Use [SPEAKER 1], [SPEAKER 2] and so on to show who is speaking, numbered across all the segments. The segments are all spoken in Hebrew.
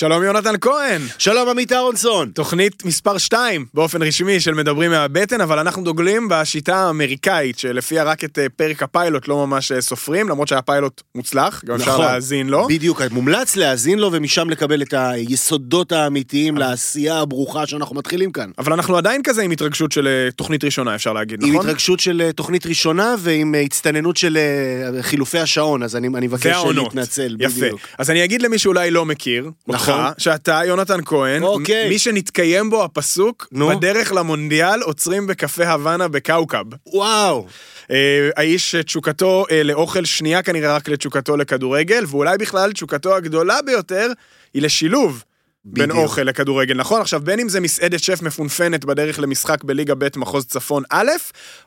[SPEAKER 1] שלום יונתן כהן,
[SPEAKER 2] שלום עמית אהרונסון.
[SPEAKER 1] תוכנית מספר 2 באופן רשמי של מדברים מהבטן, אבל אנחנו דוגלים בשיטה האמריקאית שלפיה רק את אה, פרק הפיילוט לא ממש אה, סופרים, למרות שהיה פיילוט מוצלח, גם אפשר
[SPEAKER 2] נכון.
[SPEAKER 1] להאזין לו.
[SPEAKER 2] בדיוק, מומלץ להאזין לו ומשם לקבל את היסודות האמיתיים לעשייה הברוכה שאנחנו מתחילים כאן.
[SPEAKER 1] אבל אנחנו עדיין כזה עם התרגשות של אה, תוכנית ראשונה, אפשר להגיד,
[SPEAKER 2] עם
[SPEAKER 1] נכון?
[SPEAKER 2] התרגשות של תוכנית ראשונה ועם הצטננות של חילופי השעון, אז אני אני מבקש. להתנצל.
[SPEAKER 1] יפה.
[SPEAKER 2] בדיוק.
[SPEAKER 1] אז אני אגיד למי שאולי לא מכיר, אותך,
[SPEAKER 2] נכון.
[SPEAKER 1] שאתה יונתן כהן,
[SPEAKER 2] אוקיי.
[SPEAKER 1] מי שנתקיים בו הפסוק,
[SPEAKER 2] נו.
[SPEAKER 1] בדרך למונדיאל עוצרים בקפה הוואנה בקאוקב.
[SPEAKER 2] וואו.
[SPEAKER 1] אה, האיש שתשוקתו אה, לאוכל שנייה כנראה רק לתשוקתו לכדורגל, ואולי בכלל תשוקתו הגדולה ביותר היא לשילוב. בין
[SPEAKER 2] בדיוק.
[SPEAKER 1] אוכל לכדורגל, נכון? עכשיו, בין אם זה מסעדת שף מפונפנת בדרך למשחק בליגה ב' מחוז צפון א',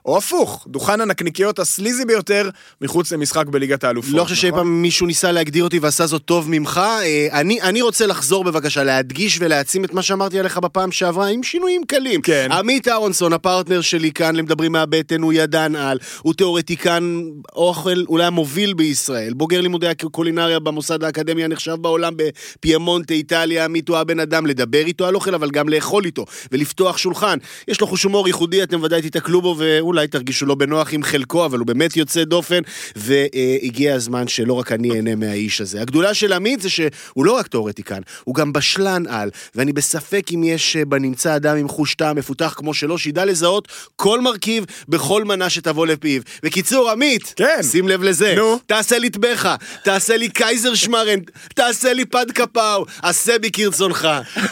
[SPEAKER 1] או הפוך, דוכן הנקניקיות הסליזי ביותר מחוץ למשחק בליגת האלופות.
[SPEAKER 2] לא חושב שאי
[SPEAKER 1] נכון?
[SPEAKER 2] פעם מישהו ניסה להגדיר אותי ועשה זאת טוב ממך. אה, אני, אני רוצה לחזור בבקשה, להדגיש ולהעצים את מה שאמרתי עליך בפעם שעברה, עם שינויים קלים.
[SPEAKER 1] כן.
[SPEAKER 2] עמית אהרונסון, הפרטנר שלי כאן למדברים מהבטן, הוא ידען על, הוא תיאורטיקן אוכל אולי המוביל בישראל, בוגר לימודי הקולינריה במוסד האקדמי הנחשב בעולם בפיימונטה, איטליה, הוא הבן אדם לדבר איתו על אוכל, אבל גם לאכול איתו, ולפתוח שולחן. יש לו חוש הומור ייחודי, אתם ודאי תיתקלו בו, ואולי תרגישו לא בנוח עם חלקו, אבל הוא באמת יוצא דופן, והגיע הזמן שלא רק אני אהנה מהאיש הזה. הגדולה של עמית זה שהוא לא רק תיאורטיקן, הוא גם בשלן על, ואני בספק אם יש אה, בנמצא אדם עם חוש טעם מפותח כמו שלו, שידע לזהות כל מרכיב בכל מנה שתבוא לפיו. בקיצור, עמית,
[SPEAKER 1] כן.
[SPEAKER 2] שים לב לזה,
[SPEAKER 1] נו.
[SPEAKER 2] תעשה לי טבחה, תעשה לי קייזר שמרן, תעשה לי פד כפאו, עשה בי כרצונך.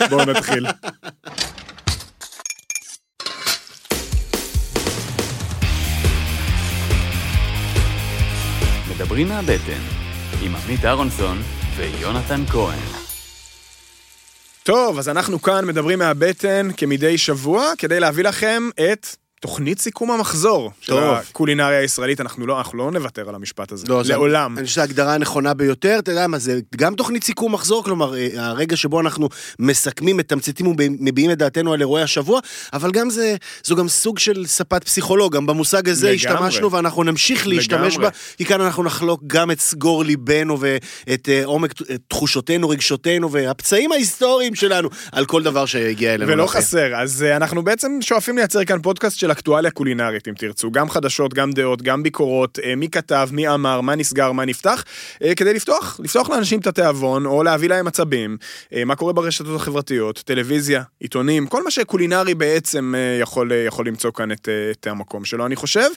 [SPEAKER 1] בואו נתחיל.
[SPEAKER 3] מדברים מהבטן, עם עמית אהרונסון ויונתן כהן.
[SPEAKER 1] טוב, אז אנחנו כאן מדברים מהבטן כמדי שבוע, כדי להביא לכם את תוכנית סיכום המחזור של. הקולינריה הישראלית. אנחנו לא, אנחנו לא נוותר על המשפט הזה.
[SPEAKER 2] לא,
[SPEAKER 1] לעולם.
[SPEAKER 2] אני חושב שזו ההגדרה הנכונה ביותר, אתה יודע מה, זה גם תוכנית סיכום מחזור, כלומר, אה, הרגע שבו אנחנו מסכמים, מתמצתים ומביעים את דעתנו על אירועי השבוע, אבל גם זה, זו גם סוג של ספת פסיכולוג, גם במושג הזה
[SPEAKER 1] לגמרי.
[SPEAKER 2] השתמשנו ואנחנו נמשיך להשתמש
[SPEAKER 1] לגמרי.
[SPEAKER 2] בה, כי כאן אנחנו נחלוק גם את סגור ליבנו ואת אה, עומק תחושותינו, רגשותינו והפצעים ההיסטוריים שלנו על כל דבר שהגיע אלינו.
[SPEAKER 1] ולא
[SPEAKER 2] לפה.
[SPEAKER 1] חסר, אז uh, אנחנו בעצם שואפים לייצר כאן פודקאסט של אקטואליה קולינרית, אם תרצו, גם חדשות, גם דעות, גם ביקורות, uh, מי כתב, מי אמר, מה נסגר, מה נפתח, uh, כדי לפתוח, לפתוח לאנשים את התיאבון, או להביא להם עצבים, uh, מה קורה ברשתות החברתיות, טלוויזיה, עיתונים, כל מה שקולינרי בעצם יכול, יכול למצוא כאן את, את המקום שלו, אני חושב.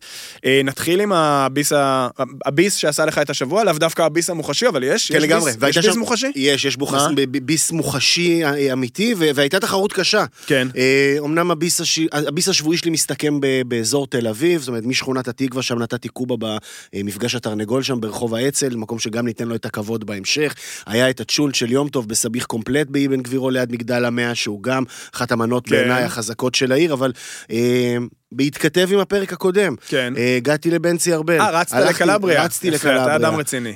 [SPEAKER 1] נתחיל עם הביס, ה- הביס שעשה לך את השבוע, לאו דווקא הביס המוחשי, אבל יש,
[SPEAKER 2] כן,
[SPEAKER 1] יש
[SPEAKER 2] לגמרי.
[SPEAKER 1] ביס, יש ביס מוחשי?
[SPEAKER 2] יש, יש בו
[SPEAKER 1] מה?
[SPEAKER 2] חס- ב- ב- ביס מוחשי אה, אמיתי, והייתה תחרות קשה.
[SPEAKER 1] כן.
[SPEAKER 2] אה, אמנם הביס, הש... הביס השבועי שלי מסתכם ב... באזור תל אביב, זאת אומרת, משכונת התקווה, שם נתתי קובה במפגש התרנגול שם ברחוב האצ"ל, מקום שגם ניתן לו את הכבוד בהמשך. היה את הצ'ולט של יום טוב בסביח קומפלט באבן גבירו ליד מגדל המאה, שהוא גם אחת המנות
[SPEAKER 1] כן.
[SPEAKER 2] בעיניי החזקות של העיר, אבל... אה, בהתכתב עם הפרק הקודם,
[SPEAKER 1] כן.
[SPEAKER 2] אה, הגעתי לבנצי ארבל.
[SPEAKER 1] אה, רצת לקלבריה.
[SPEAKER 2] רצתי
[SPEAKER 1] יפה, אתה
[SPEAKER 2] לקלבריה.
[SPEAKER 1] אדם רציני.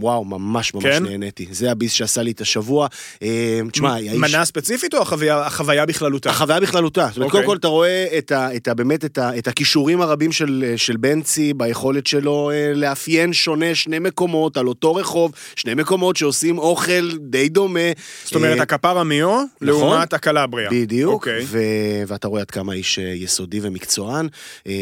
[SPEAKER 2] ווואו, ממש ממש
[SPEAKER 1] כן?
[SPEAKER 2] נהניתי. זה הביס שעשה לי את השבוע. אה, תשמע, האיש...
[SPEAKER 1] מנה ספציפית או החוויה, החוויה בכללותה?
[SPEAKER 2] החוויה בכללותה. זאת אומרת,
[SPEAKER 1] אוקיי.
[SPEAKER 2] קודם כל אתה רואה את ה, את ה, באמת את, ה, את הכישורים הרבים של, של בנצי ביכולת שלו אה, לאפיין שונה שני מקומות על אותו רחוב, שני מקומות שעושים אוכל די דומה.
[SPEAKER 1] זאת אומרת,
[SPEAKER 2] אה,
[SPEAKER 1] הקפרה מיו לעומת הקלבריה.
[SPEAKER 2] בדיוק,
[SPEAKER 1] אוקיי.
[SPEAKER 2] ו... ואתה רואה עד כמה איש אה, יסודי ומקצוען, אה,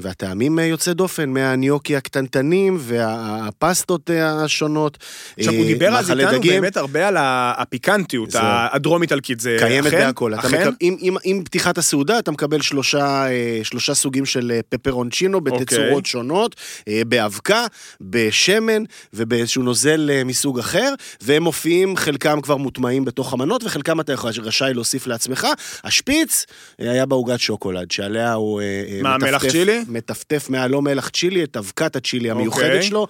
[SPEAKER 2] והטעמים אה, יוצאי דופן, מהניוקי הקטנטנים והפסטות אה, השונות.
[SPEAKER 1] עכשיו, הוא דיבר אז איתנו
[SPEAKER 2] דגים.
[SPEAKER 1] באמת הרבה על הפיקנטיות
[SPEAKER 2] זהו.
[SPEAKER 1] הדרום-איטלקית, זה
[SPEAKER 2] קיימת
[SPEAKER 1] אכן?
[SPEAKER 2] בהכל.
[SPEAKER 1] אכן?
[SPEAKER 2] מקב... עם, עם, עם פתיחת הסעודה אתה מקבל שלושה, שלושה סוגים של פפרונצ'ינו בתצורות
[SPEAKER 1] אוקיי.
[SPEAKER 2] שונות, באבקה, בשמן ובאיזשהו נוזל מסוג אחר, והם מופיעים, חלקם כבר מוטמעים בתוך המנות וחלקם אתה רשאי להוסיף לעצמך. השפיץ היה בעוגת שוקולד, שעליה הוא אה, אה,
[SPEAKER 1] מה, מלח צ'ילי?
[SPEAKER 2] מטפטף מהלא מלח צ'ילי, את אבקת הצ'ילי המיוחדת
[SPEAKER 1] אוקיי.
[SPEAKER 2] שלו.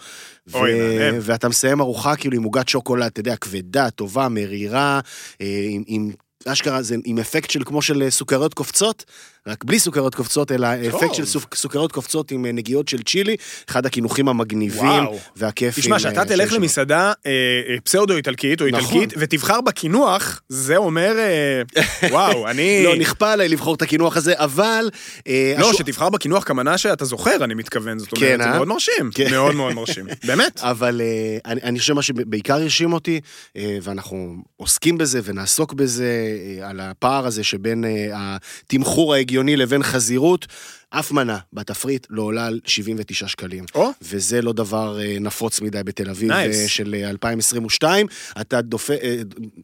[SPEAKER 1] מהמם.
[SPEAKER 2] ואתה מסיים ארוחה כאילו עם עוגת שוקולד, אתה יודע, כבדה, טובה, מרירה, אה, עם, עם אשכרה, זה עם אפקט של כמו של סוכריות קופצות, רק בלי סוכריות קופצות, אלא אפקט של סוכ- סוכריות קופצות עם אה, נגיעות של צ'ילי, אחד הקינוחים המגניבים. והכיפים.
[SPEAKER 1] תשמע,
[SPEAKER 2] אה,
[SPEAKER 1] שאתה תלך
[SPEAKER 2] שם.
[SPEAKER 1] למסעדה אה, אה, פסאודו-איטלקית או
[SPEAKER 2] נכון.
[SPEAKER 1] איטלקית, ותבחר בקינוח, זה אומר, אה, וואו, אני...
[SPEAKER 2] לא, נכפה עליי לבחור את הקינוח הזה, אבל... אה,
[SPEAKER 1] לא,
[SPEAKER 2] השו-
[SPEAKER 1] שתבחר בקינוח כמנה שאתה זוכר, אני מתכוון, זאת
[SPEAKER 2] כן,
[SPEAKER 1] אומרת, זה
[SPEAKER 2] אה?
[SPEAKER 1] מאוד מרשים.
[SPEAKER 2] כן.
[SPEAKER 1] מאוד מאוד מרשים. באמת.
[SPEAKER 2] אבל אה, אני, אני חושב מה שבעיקר הרשים אותי, אה, ואנחנו עוסקים בזה ונעסוק בזה, אה, על הפער הזה שבין אה, התמחור ההגיוני לבין חזירות, אף מנה בתפריט לא עולה על 79 שקלים.
[SPEAKER 1] או,
[SPEAKER 2] וזה לא דבר אה, נפוץ מדי בתל אביב
[SPEAKER 1] Nice.
[SPEAKER 2] אה, של אה, 2022. אתה דופ... אה,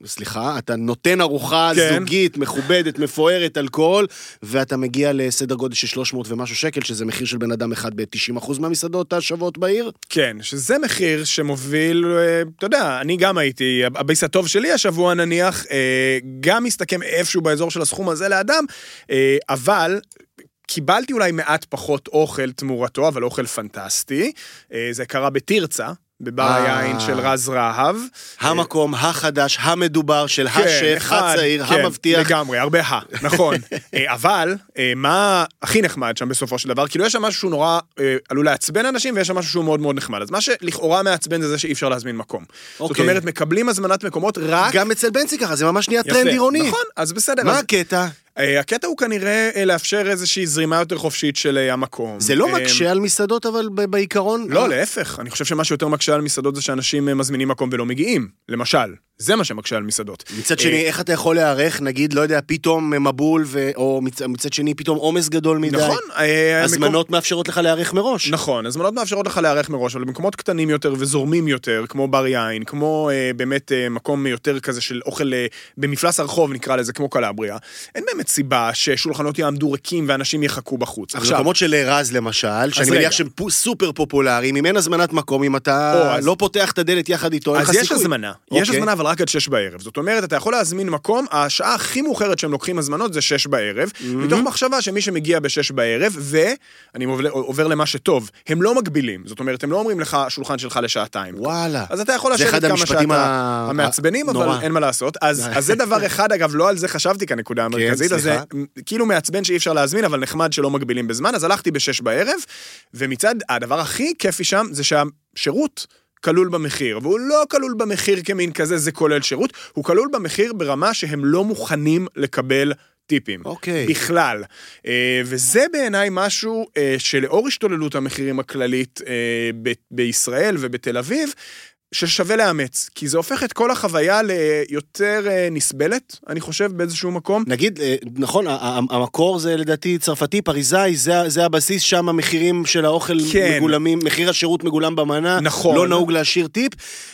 [SPEAKER 2] סליחה, אתה נותן ארוחה
[SPEAKER 1] כן.
[SPEAKER 2] זוגית, מכובדת, מפוארת, אלכוהול, ואתה מגיע לסדר גודל של 300 ומשהו שקל, שזה מחיר של בן אדם אחד ב-90% מהמסעדות השוות בעיר.
[SPEAKER 1] כן, שזה מחיר שמוביל, אה, אתה יודע, אני גם הייתי, הביס הטוב שלי השבוע נניח, אה, גם מסתכם איפשהו באזור של הסכום הזה לאדם, אה, אבל... קיבלתי אולי מעט פחות אוכל תמורתו, אבל אוכל פנטסטי. אה, זה קרה בתרצה, בבר
[SPEAKER 2] אה.
[SPEAKER 1] היין של רז רהב.
[SPEAKER 2] המקום החדש, המדובר של
[SPEAKER 1] כן,
[SPEAKER 2] השף, הצעיר,
[SPEAKER 1] כן,
[SPEAKER 2] המבטיח.
[SPEAKER 1] לגמרי, הרבה ה, נכון. אה, אבל, אה, מה הכי נחמד שם בסופו של דבר? כאילו יש שם משהו שהוא נורא אה, עלול לעצבן אנשים, ויש שם משהו שהוא מאוד מאוד נחמד. אז מה שלכאורה מעצבן זה זה שאי אפשר להזמין מקום. זאת
[SPEAKER 2] אוקיי.
[SPEAKER 1] אומרת, מקבלים הזמנת מקומות רק...
[SPEAKER 2] גם אצל בנצי ככה, זה ממש נהיה. טרנד עירוני.
[SPEAKER 1] נכון, אז בסדר.
[SPEAKER 2] מה הקטע?
[SPEAKER 1] אה, הקטע הוא כנראה אה, לאפשר איזושהי זרימה יותר חופשית של אה, המקום.
[SPEAKER 2] זה לא מקשה על מסעדות, אבל בעיקרון...
[SPEAKER 1] לא, להפך. אני חושב שמה שיותר מקשה על מסעדות זה שאנשים מזמינים מקום ולא מגיעים, למשל. זה מה שמקשה על מסעדות.
[SPEAKER 2] מצד שני, איך אתה יכול להיערך, נגיד, לא יודע, פתאום מבול, ו... או מצ... מצד שני, פתאום עומס גדול מדי?
[SPEAKER 1] נכון. אה, מקום-
[SPEAKER 2] הזמנות מאפשרות לך להיערך מראש.
[SPEAKER 1] נכון, הזמנות מאפשרות לך להיערך מראש, אבל במקומות קטנים יותר וזורמים יותר, כמו בר יין, כמו אה, באמת אה, מקום יותר כזה של אוכל אה, במפלס הרחוב, נקרא לזה, כמו קלבריה, אין באמת סיבה ששולחנות יעמדו ריקים ואנשים יחכו בחוץ.
[SPEAKER 2] עכשיו, מקומות של רז למשל, שאני
[SPEAKER 1] רגע.
[SPEAKER 2] מניח שהם סופר פופולריים, אם אין הזמנת מקום, אם אתה
[SPEAKER 1] או, אז-
[SPEAKER 2] לא פותח את הדלת יחד איתו, אין לך
[SPEAKER 1] אז. יש הזמנה, יש
[SPEAKER 2] אוקיי.
[SPEAKER 1] הזמנה אבל רק עד שש בערב. זאת אומרת, אתה יכול להזמין מקום, השעה הכי מאוחרת שהם לוקחים הזמנות זה שש בערב, מתוך מחשבה שמי שמגיע בשש בערב, ואני עובר, למה שטוב, הם לא מגבילים. זאת אומרת, הם לא אומרים לך, השולחן שלך לשעתיים.
[SPEAKER 2] וואלה.
[SPEAKER 1] אז אתה יכול
[SPEAKER 2] זה
[SPEAKER 1] לשבת כמה שאתה
[SPEAKER 2] ה-
[SPEAKER 1] המעצבנים, אבל
[SPEAKER 2] נורא.
[SPEAKER 1] אין מה לעשות. אז, אז זה דבר אחד, אגב, לא על זה חשבתי כנקודה המרכזית, אז זה
[SPEAKER 2] סליחה.
[SPEAKER 1] כאילו מעצבן שאי אפשר להזמין, אבל נחמד שלא מגבילים בזמן, אז הלכתי בשש בערב, ומצד, הדבר הכי כיפי שם זה שהשירות כלול במחיר, והוא לא כלול במחיר כמין כזה, זה כולל שירות, הוא כלול במחיר ברמה שהם לא מוכנים לקבל טיפים.
[SPEAKER 2] אוקיי.
[SPEAKER 1] בכלל. אה, וזה בעיניי משהו אה, שלאור השתוללות המחירים הכללית אה, בישראל ובתל אביב, ששווה לאמץ, כי זה הופך את כל החוויה ליותר אה, נסבלת, אני חושב, באיזשהו מקום.
[SPEAKER 2] נגיד, אה, נכון, המקור זה לדעתי צרפתי, פריזאי, זה, זה הבסיס, שם המחירים של האוכל
[SPEAKER 1] כן.
[SPEAKER 2] מגולמים, מחיר השירות מגולם במנה,
[SPEAKER 1] נכון.
[SPEAKER 2] לא נהוג להשאיר טיפ.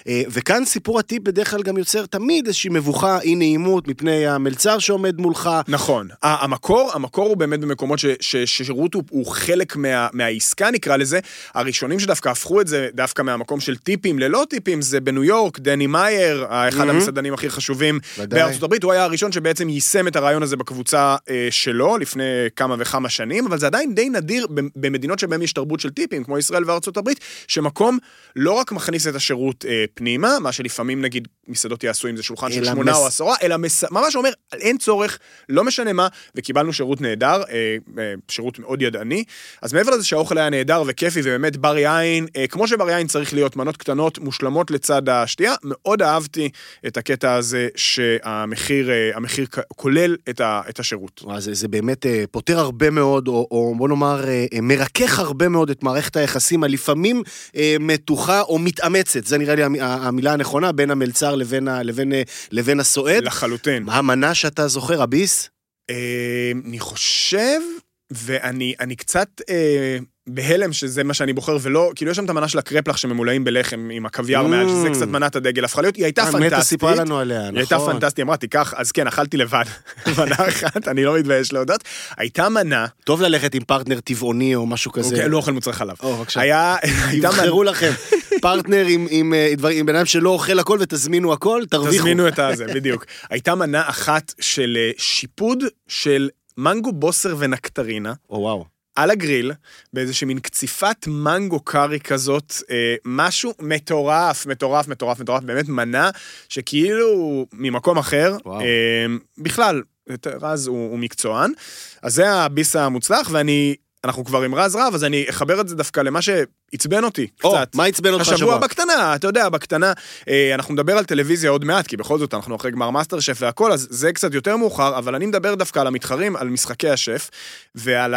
[SPEAKER 2] אה, וכאן סיפור הטיפ בדרך כלל גם יוצר תמיד איזושהי מבוכה, אי נעימות מפני המלצר שעומד מולך.
[SPEAKER 1] נכון. המקור, המקור הוא באמת במקומות ש- ש- ששירות הוא, הוא חלק מה, מהעסקה, נקרא לזה. הראשונים שדווקא הפכו את זה דווקא מהמקום של טיפים ללא טיפים, זה בניו יורק, דני מאייר, אחד
[SPEAKER 2] Mhm.
[SPEAKER 1] המסעדנים הכי חשובים
[SPEAKER 2] ודאי.
[SPEAKER 1] בארצות הברית, הוא היה הראשון שבעצם יישם את הרעיון הזה בקבוצה אה, שלו לפני כמה וכמה שנים, אבל זה עדיין די נדיר במדינות שבהן יש תרבות של טיפים, כמו ישראל וארצות הברית, שמקום לא רק מכניס את השירות אה, פנימה, מה שלפעמים נגיד מסעדות יעשו אם זה שולחן של שמונה
[SPEAKER 2] מס-
[SPEAKER 1] או עשרה, אלא מס... ממש אומר, אין צורך, לא משנה מה, וקיבלנו שירות נהדר, אה, אה, שירות מאוד ידעני. אז מעבר לזה שהאוכל היה נהדר וכיפי, ובאמת בר יין, אה, כמו שבר יין צריך להיות, מנות קטנות מושלמות לצד השתייה, מאוד אהבתי את הקטע הזה שהמחיר אה, המחיר כולל את, ה, את השירות.
[SPEAKER 2] וואי, זה, זה באמת אה, פותר הרבה מאוד, או, או בוא נאמר, אה, אה, מרכך הרבה מאוד את מערכת היחסים הלפעמים אה, מתוחה או מתאמצת, זה נראה לי המ- המילה הנכונה, בין המלצר לבין, ה, לבין, אה, לבין הסועד.
[SPEAKER 1] לחלוטין.
[SPEAKER 2] מה המנה שאתה זוכר, הביס?
[SPEAKER 1] אה, אני חושב, ואני אני קצת אה, בהלם שזה מה שאני בוחר, ולא, כאילו יש שם את המנה של הקרפלח שממולאים בלחם עם הקוויאר
[SPEAKER 2] Mm.
[SPEAKER 1] מעל, שזה קצת מנת הדגל, הפכה להיות, היא הייתה
[SPEAKER 2] אה,
[SPEAKER 1] פנטסטית.
[SPEAKER 2] נטע סיפרה לנו עליה, נכון.
[SPEAKER 1] היא הייתה פנטסטית, אמרה, תיקח, אז כן, אכלתי לבד, מנה אחת, אני לא מתבייש להודות. הייתה מנה,
[SPEAKER 2] טוב ללכת עם פרטנר טבעוני או משהו כזה.
[SPEAKER 1] אוקיי, לא אוכל מוצרי חלב.
[SPEAKER 2] או, בבקשה.
[SPEAKER 1] היה,
[SPEAKER 2] תבחרו לכם, פרטנר עם, אה, בן אדם שלא אוכל הכל ותזמינו הכל, תרוויחו.
[SPEAKER 1] תזמינו את הזה, בדיוק. הייתה מנה אחת של אה, שיפוד של מנגו בוסר ונקטרינה.
[SPEAKER 2] או וואו.
[SPEAKER 1] על הגריל, באיזושהי מין קציפת מנגו קארי כזאת, אה, משהו מטורף, מטורף, מטורף, מטורף, באמת מנה שכאילו ממקום אחר,
[SPEAKER 2] וואו.
[SPEAKER 1] אה, בכלל, רז הוא, הוא מקצוען. אז זה הביס המוצלח, ואני, אנחנו כבר עם רז רב, אז אני אחבר את זה דווקא למה שעצבן אותי
[SPEAKER 2] או,
[SPEAKER 1] קצת.
[SPEAKER 2] מה עצבן אותך
[SPEAKER 1] השבוע
[SPEAKER 2] השבוע?
[SPEAKER 1] בקטנה, אתה יודע, בקטנה, אה, אנחנו נדבר על טלוויזיה עוד מעט, כי בכל זאת אנחנו אחרי גמר מאסטר שף והכל, אז זה קצת יותר מאוחר, אבל אני מדבר דווקא על המתחרים, על משחקי השף, ועל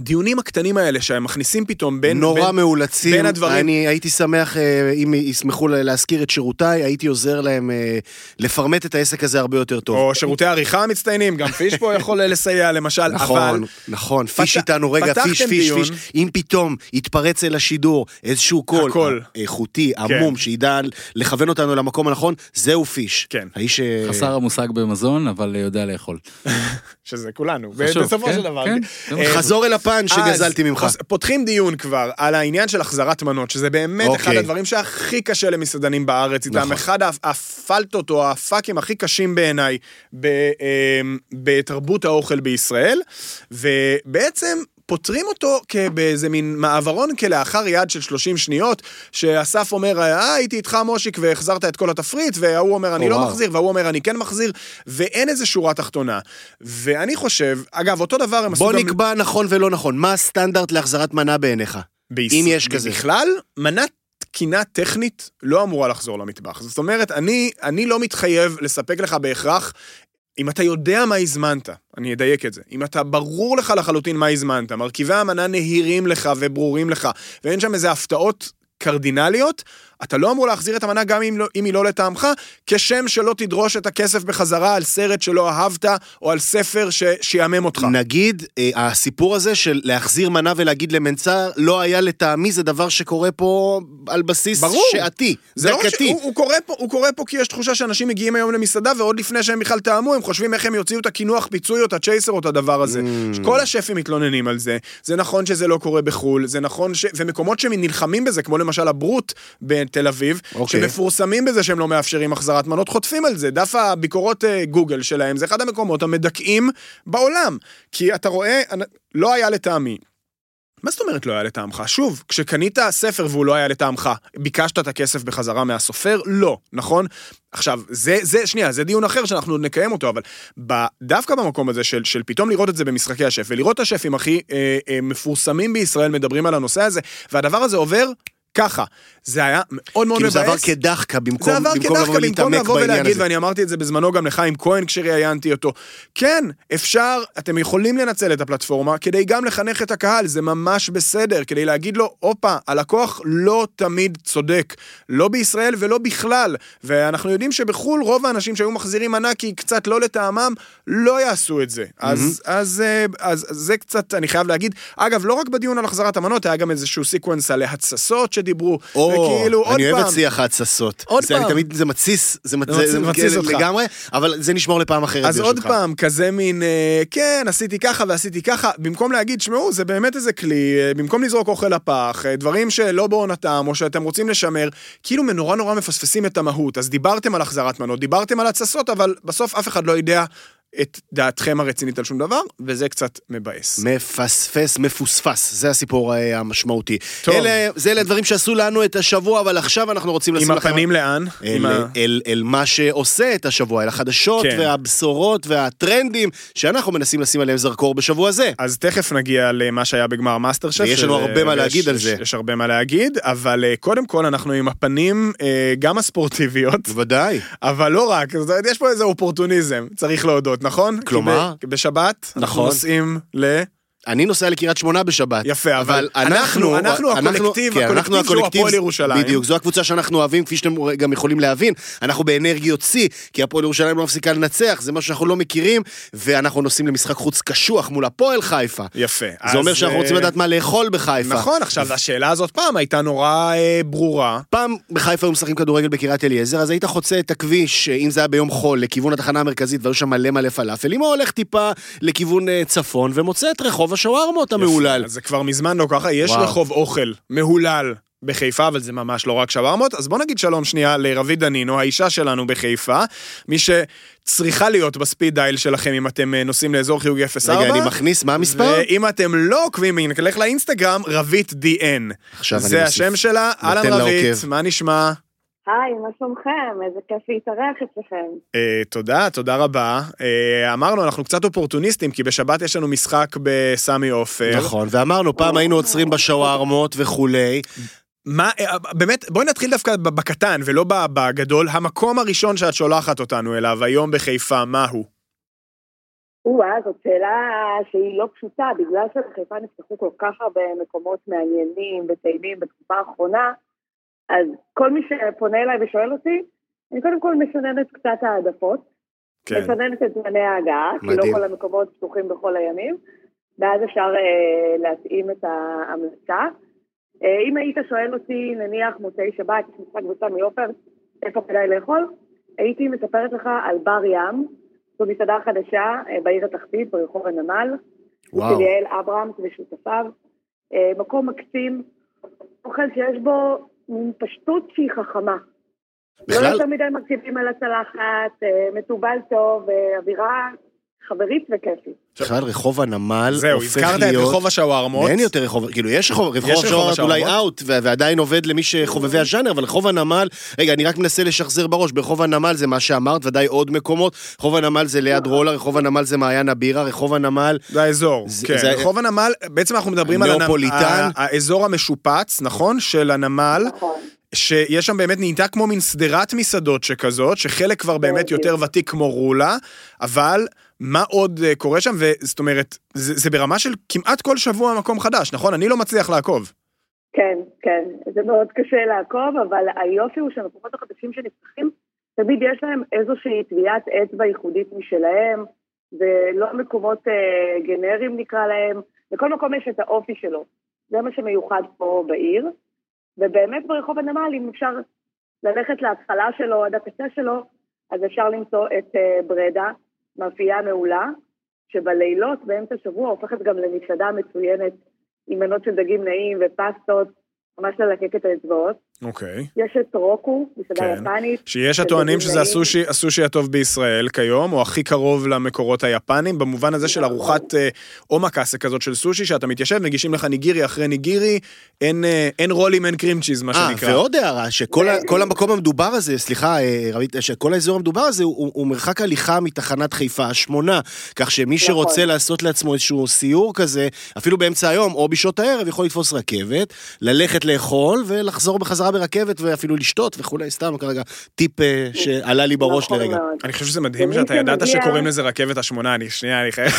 [SPEAKER 1] הדיונים הקטנים האלה שהם מכניסים פתאום בין...
[SPEAKER 2] נורא
[SPEAKER 1] בין,
[SPEAKER 2] מאולצים.
[SPEAKER 1] בין הדברים.
[SPEAKER 2] אני הייתי שמח אה, אם ישמחו לה- להזכיר את שירותיי, הייתי עוזר להם אה, לפרמט את העסק הזה הרבה יותר טוב.
[SPEAKER 1] או שירותי עריכה מצטיינים, גם פיש פה יכול לסייע למשל,
[SPEAKER 2] נכון,
[SPEAKER 1] אבל...
[SPEAKER 2] נכון, פיש
[SPEAKER 1] פת-
[SPEAKER 2] איתנו, רגע, פיש, פיש,
[SPEAKER 1] דיון.
[SPEAKER 2] פיש. אם פתאום יתפרץ אל השידור איזשהו קול,
[SPEAKER 1] הקול.
[SPEAKER 2] איכותי,
[SPEAKER 1] כן.
[SPEAKER 2] עמום, שידע לכוון אותנו למקום הנכון, זהו פיש.
[SPEAKER 1] כן.
[SPEAKER 2] האיש... אה,
[SPEAKER 4] חסר המושג במזון, אבל יודע לאכול.
[SPEAKER 1] שזה כולנו,
[SPEAKER 4] חשוב,
[SPEAKER 1] בסופו
[SPEAKER 4] כן,
[SPEAKER 1] של דבר.
[SPEAKER 4] כן.
[SPEAKER 2] חזור אל הפאנץ' שגזלתי ממך.
[SPEAKER 1] אז פותחים דיון כבר על העניין של החזרת מנות, שזה באמת אחד
[SPEAKER 2] אוקיי.
[SPEAKER 1] הדברים שהכי קשה למסעדנים בארץ איתם,
[SPEAKER 2] נכון.
[SPEAKER 1] אחד הפ- הפלטות או הפאקים הכי קשים בעיניי ב- אמ, בתרבות האוכל בישראל, ובעצם... פותרים אותו באיזה מין מעברון כלאחר יד של 30 שניות, שאסף אומר, אה, הייתי איתך מושיק והחזרת את כל התפריט, וההוא אומר, אני לא. מחזיר, וההוא אומר, אני כן מחזיר, ואין איזה שורה תחתונה. ואני חושב, אגב, אותו דבר הם עשו
[SPEAKER 2] בוא
[SPEAKER 1] גם...
[SPEAKER 2] נקבע נכון ולא נכון, מה הסטנדרט להחזרת מנה בעיניך? אם יש כזה.
[SPEAKER 1] בכלל, מנת תקינה טכנית לא אמורה לחזור למטבח. זאת אומרת, אני, אני לא מתחייב לספק לך בהכרח, אם אתה יודע מה הזמנת, אני אדייק את זה, אם אתה ברור לך לחלוטין מה הזמנת, מרכיבי המנה נהירים לך וברורים לך, ואין שם איזה הפתעות קרדינליות, אתה לא אמור להחזיר את המנה גם אם, לא, אם היא לא לטעמך, כשם שלא תדרוש את הכסף בחזרה על סרט שלא אהבת, או על ספר ששיעמם אותך.
[SPEAKER 2] נגיד, אה, הסיפור הזה של להחזיר מנה ולהגיד למנצר, לא היה לטעמי, זה דבר שקורה פה על בסיס
[SPEAKER 1] ברור.
[SPEAKER 2] שעתי,
[SPEAKER 1] זה לא ש...
[SPEAKER 2] דקתי.
[SPEAKER 1] הוא, הוא, קורא פה, הוא קורא פה כי יש תחושה שאנשים מגיעים היום למסעדה ועוד לפני שהם בכלל טעמו, הם חושבים איך הם יוציאו את הקינוח פיצוי או את הצ'ייסר או את הדבר הזה.
[SPEAKER 2] Mm.
[SPEAKER 1] כל השפים מתלוננים על זה, זה נכון שזה לא קורה בחו"ל, זה נכון ש... ומקומות שנלחמים בזה, כמו למשל הברוט בתל אביב,
[SPEAKER 2] אוקיי.
[SPEAKER 1] שמפורסמים בזה שהם לא מאפשרים החזרת מנות, חוטפים על זה. דף הביקורות אה, גוגל שלהם זה אחד המקומות המדכאים בעולם. כי אתה רואה, לא היה לטעמי. מה זאת אומרת לא היה לטעמך? שוב, כשקנית ספר והוא לא היה לטעמך, ביקשת את הכסף בחזרה מהסופר? לא, נכון? עכשיו, זה, זה, שנייה, זה דיון אחר שאנחנו עוד נקיים אותו, אבל דווקא במקום הזה של, של פתאום לראות את זה במשחקי השף, ולראות את השפים הכי אה, אה, מפורסמים בישראל מדברים על הנושא הזה, והדבר הזה עובר ככה. זה היה מאוד מאוד
[SPEAKER 2] כאילו
[SPEAKER 1] מבאס.
[SPEAKER 2] זה עבר כדחקה במקום
[SPEAKER 1] זה עבר
[SPEAKER 2] במקום לבוא
[SPEAKER 1] כדווקא במקום
[SPEAKER 2] ולהתעמק
[SPEAKER 1] לבוא
[SPEAKER 2] בעניין
[SPEAKER 1] ולהגיד,
[SPEAKER 2] הזה.
[SPEAKER 1] ואני אמרתי את זה בזמנו גם לחיים כהן כשראיינתי אותו. כן, אפשר, אתם יכולים לנצל את הפלטפורמה כדי גם לחנך את הקהל, זה ממש בסדר, כדי להגיד לו, הופה, הלקוח לא תמיד צודק, לא בישראל ולא בכלל. ואנחנו יודעים שבחו"ל רוב האנשים שהיו מחזירים מנה כי קצת לא לטעמם, לא יעשו את זה. אז, אז, אה, אז, אז זה קצת, אני חייב להגיד, אגב, לא רק בדיון על החזרת המנות, היה גם איזשהו sequence על התססות שדיברו,
[SPEAKER 2] או,
[SPEAKER 1] וכאילו,
[SPEAKER 2] אני. אוהב את שיח ההתססות.
[SPEAKER 1] עוד
[SPEAKER 2] זה, אני
[SPEAKER 1] פעם.
[SPEAKER 2] תמיד, זה מתסיס, זה מת-
[SPEAKER 1] זה מתסיס- אותך.
[SPEAKER 2] לגמרי, אבל זה נשמור לפעם אחרת
[SPEAKER 1] אז עוד
[SPEAKER 2] ברשותך.
[SPEAKER 1] פעם, כזה מין, אה, כן, עשיתי ככה ועשיתי ככה, במקום להגיד, שמעו, זה באמת איזה כלי, אה, במקום לזרוק אוכל לפח, אה, דברים שלא בעונתם, או שאתם רוצים לשמר, כאילו נורא נורא מפספסים את המהות. אז דיברתם על החזרת מנות, דיברתם על התססות, אבל בסוף אף אחד לא יודע את דעתכם הרצינית על שום דבר, וזה קצת מבאס.
[SPEAKER 2] מפספס, מפוספס, זה הסיפור אה, המשמעותי.
[SPEAKER 1] טוב.
[SPEAKER 2] אלה, זה אלה הדברים שעשו לנו את השבוע, אבל עכשיו אנחנו רוצים לשים
[SPEAKER 1] עם
[SPEAKER 2] לכם...
[SPEAKER 1] הפנים לאן?
[SPEAKER 2] אל,
[SPEAKER 1] עם ה-
[SPEAKER 2] אל, אל מה שעושה את השבוע, אל החדשות
[SPEAKER 1] כן.
[SPEAKER 2] והבשורות והטרנדים שאנחנו מנסים לשים עליהם זרקור בשבוע הזה.
[SPEAKER 1] אז תכף נגיע למה שהיה בגמר מאסטר שף.
[SPEAKER 2] ויש לנו
[SPEAKER 1] שזה-
[SPEAKER 2] הרבה מה
[SPEAKER 1] יש-
[SPEAKER 2] להגיד על
[SPEAKER 1] יש-
[SPEAKER 2] זה.
[SPEAKER 1] יש הרבה מה להגיד, אבל אה, קודם כל אנחנו עם הפנים אה, גם הספורטיביות.
[SPEAKER 2] בוודאי.
[SPEAKER 1] אבל לא רק, יש פה איזה אופורטוניזם, צריך להודות, נכון?
[SPEAKER 2] כלומר?
[SPEAKER 1] בשבת, אנחנו
[SPEAKER 2] נכון.
[SPEAKER 1] נוסעים ל...
[SPEAKER 2] אני נוסע לקריית שמונה בשבת.
[SPEAKER 1] יפה, אבל
[SPEAKER 2] אנחנו,
[SPEAKER 1] אנחנו- אנחנו הקולקטיב,
[SPEAKER 2] כן, אנחנו
[SPEAKER 1] הקולקטיב שהוא הפועל ירושלים.
[SPEAKER 2] בדיוק, זו הקבוצה שאנחנו אוהבים, כפי שאתם גם יכולים להבין. אנחנו באנרגיות שיא, כי הפועל ירושלים לא מפסיקה לנצח, זה משהו שאנחנו לא מכירים, ואנחנו נוסעים למשחק חוץ קשוח מול הפועל חיפה.
[SPEAKER 1] יפה.
[SPEAKER 2] זה אומר שאנחנו
[SPEAKER 1] אה,
[SPEAKER 2] רוצים לדעת מה לאכול בחיפה.
[SPEAKER 1] נכון, עכשיו, השאלה הזאת פעם הייתה נורא אה, ברורה.
[SPEAKER 2] פעם בחיפה היו משחקים כדורגל בקריית אליעזר, אז היית חוצה את הכביש, אה, אם זה היה ביום חול, לכיוון התחנה המרכזית, והיו שם מלא מלא פלאפל, אם הוא הולך טיפה לכיוון אה, צפון, ומוצא את רחוב השווארמות המהולל.
[SPEAKER 1] אז זה כבר מזמן לא ככה, יש
[SPEAKER 2] וואו.
[SPEAKER 1] רחוב אוכל מהולל. בחיפה, אבל זה ממש לא רק שווארמות, אז בוא נגיד שלום שנייה לרביד דנינו, האישה שלנו בחיפה, מי שצריכה להיות בספיד דייל שלכם אם אתם אה, נוסעים לאזור חיוג 04.
[SPEAKER 2] רגע, אני מכניס, מה המספר?
[SPEAKER 1] ואם אתם לא עוקבים, נלך לאינסטגרם, רבית DN.
[SPEAKER 2] עכשיו אני
[SPEAKER 1] זה
[SPEAKER 2] מוסיף.
[SPEAKER 1] השם שלה, אהלן רבית. מה נשמע?
[SPEAKER 5] היי, מה שלומכם? איזה כיף להתארח אצלכם.
[SPEAKER 1] אה, תודה, תודה רבה. אה, אמרנו, אנחנו קצת אופורטוניסטים, כי בשבת יש לנו משחק בסמי עופר.
[SPEAKER 2] נכון, ואמרנו, פעם היינו עוצרים בשווארמות וכולי.
[SPEAKER 1] מה, אה, באמת, בואי נתחיל דווקא בקטן ולא בגדול. המקום הראשון שאת שולחת אותנו אליו היום בחיפה, מהו?
[SPEAKER 5] או-אה, זאת שאלה שהיא לא פשוטה, בגלל שבחיפה נפתחו כל כך הרבה מקומות מעניינים וטעימים בתקופה האחרונה, אז כל מי שפונה אליי ושואל אותי, אני קודם כל מסננת קצת העדפות,
[SPEAKER 1] כן.
[SPEAKER 5] מסננת את זמני ההגעה, כי. לא כל המקומות פתוחים בכל הימים, ואז אפשר אה, להתאים את ההמלצה. אה, אם היית שואל אותי, נניח מוצאי שבת, יש משחק בסמי עופר, איפה כדאי לאכול, הייתי מספרת לך על בר ים, זו מסעדה חדשה אה, בעיר התחתית, ברחוב הנמל,
[SPEAKER 2] וואו.
[SPEAKER 5] של יעל אברהמס ושותפיו. אה, מקום מקסים, אוכל שיש בו מין פשטות שהיא חכמה. לא
[SPEAKER 2] בכלל,
[SPEAKER 5] יותר מדי מרכיבים על הצלחת, אה, מתובל טוב, אה, אווירה חברית וכיפית.
[SPEAKER 2] בכלל רחוב הנמל
[SPEAKER 1] זהו,
[SPEAKER 2] הופך
[SPEAKER 1] הזכרת את
[SPEAKER 2] להיות...
[SPEAKER 1] רחוב השווארמות.
[SPEAKER 2] אין יותר רחוב, כאילו יש רחוב, השווארמות אולי? אאוט, ועדיין עובד למי שחובבי הז'אנר, אבל רחוב הנמל, רגע, אני רק מנסה לשחזר בראש, ברחוב הנמל זה מה שאמרת, ודאי עוד מקומות, רחוב הנמל זה ליד רולה, רחוב הנמל זה מעיין הבירה, רחוב הנמל,
[SPEAKER 1] זה האזור, כן. רחוב הנמל, בעצם אנחנו מדברים על האזור המשופץ, נכון? של הנמל,
[SPEAKER 5] נכון.
[SPEAKER 1] שיש שם באמת נהייתה כמו מין שדרת מסעדות שכזאת, שחלק כבר באמת. יותר ותיק כמו רולה, אבל מה עוד אה, קורה שם? וזאת אומרת, זה, זה ברמה של כמעט כל שבוע מקום חדש, נכון? אני לא מצליח לעקוב.
[SPEAKER 5] כן, כן, זה מאוד קשה לעקוב, אבל היופי הוא שהמקומות החדשים שנפתחים, תמיד יש להם איזושהי טביעת אצבע ייחודית משלהם, ולא מקומות אה, גנריים נקרא להם, לכל מקום יש את האופי שלו. זה מה שמיוחד פה בעיר, ובאמת ברחוב הנמל, אם אפשר ללכת להתחלה שלו עד הקצה שלו, אז אפשר למצוא את אה, ברדה, מאפייה מעולה, שבלילות, באמצע השבוע, הופכת גם למסעדה מצוינת עם מנות של דגים נעים ופסטות, ממש ללקק את האצבעות.
[SPEAKER 1] אוקיי.
[SPEAKER 5] יש את רוקו, מסעדה
[SPEAKER 1] כן.
[SPEAKER 5] יפנית.
[SPEAKER 1] שיש הטוענים שזה. הסושי, הסושי הטוב בישראל כיום, או הכי קרוב למקורות היפנים, במובן הזה של ארוחת אה, אומקאסה כזאת של סושי, שאתה מתיישב, מגישים לך ניגירי אחרי ניגירי, אין, אה, אין רולים, אין קרים צ'יז, מה
[SPEAKER 2] אה,
[SPEAKER 1] שנקרא.
[SPEAKER 2] ועוד הערה, שכל המקום המדובר הזה, סליחה, אה, רבית, שכל האזור המדובר הזה הוא, הוא מרחק הליכה מתחנת חיפה השמונה, כך שמי
[SPEAKER 5] נכון.
[SPEAKER 2] שרוצה לעשות לעצמו איזשהו סיור כזה, אפילו באמצע היום או בשעות הערב, יכול לתפוס רכבת, ללכת לאכול ולחזור בחזרה ברכבת ואפילו לשתות וכולי, סתם כרגע טיפ אה, שעלה לי בראש
[SPEAKER 5] נכון
[SPEAKER 2] לרגע.
[SPEAKER 1] אני חושב שזה מדהים שאתה ידעת שקוראים לזה רכבת השמונה, אני שנייה, אני חייב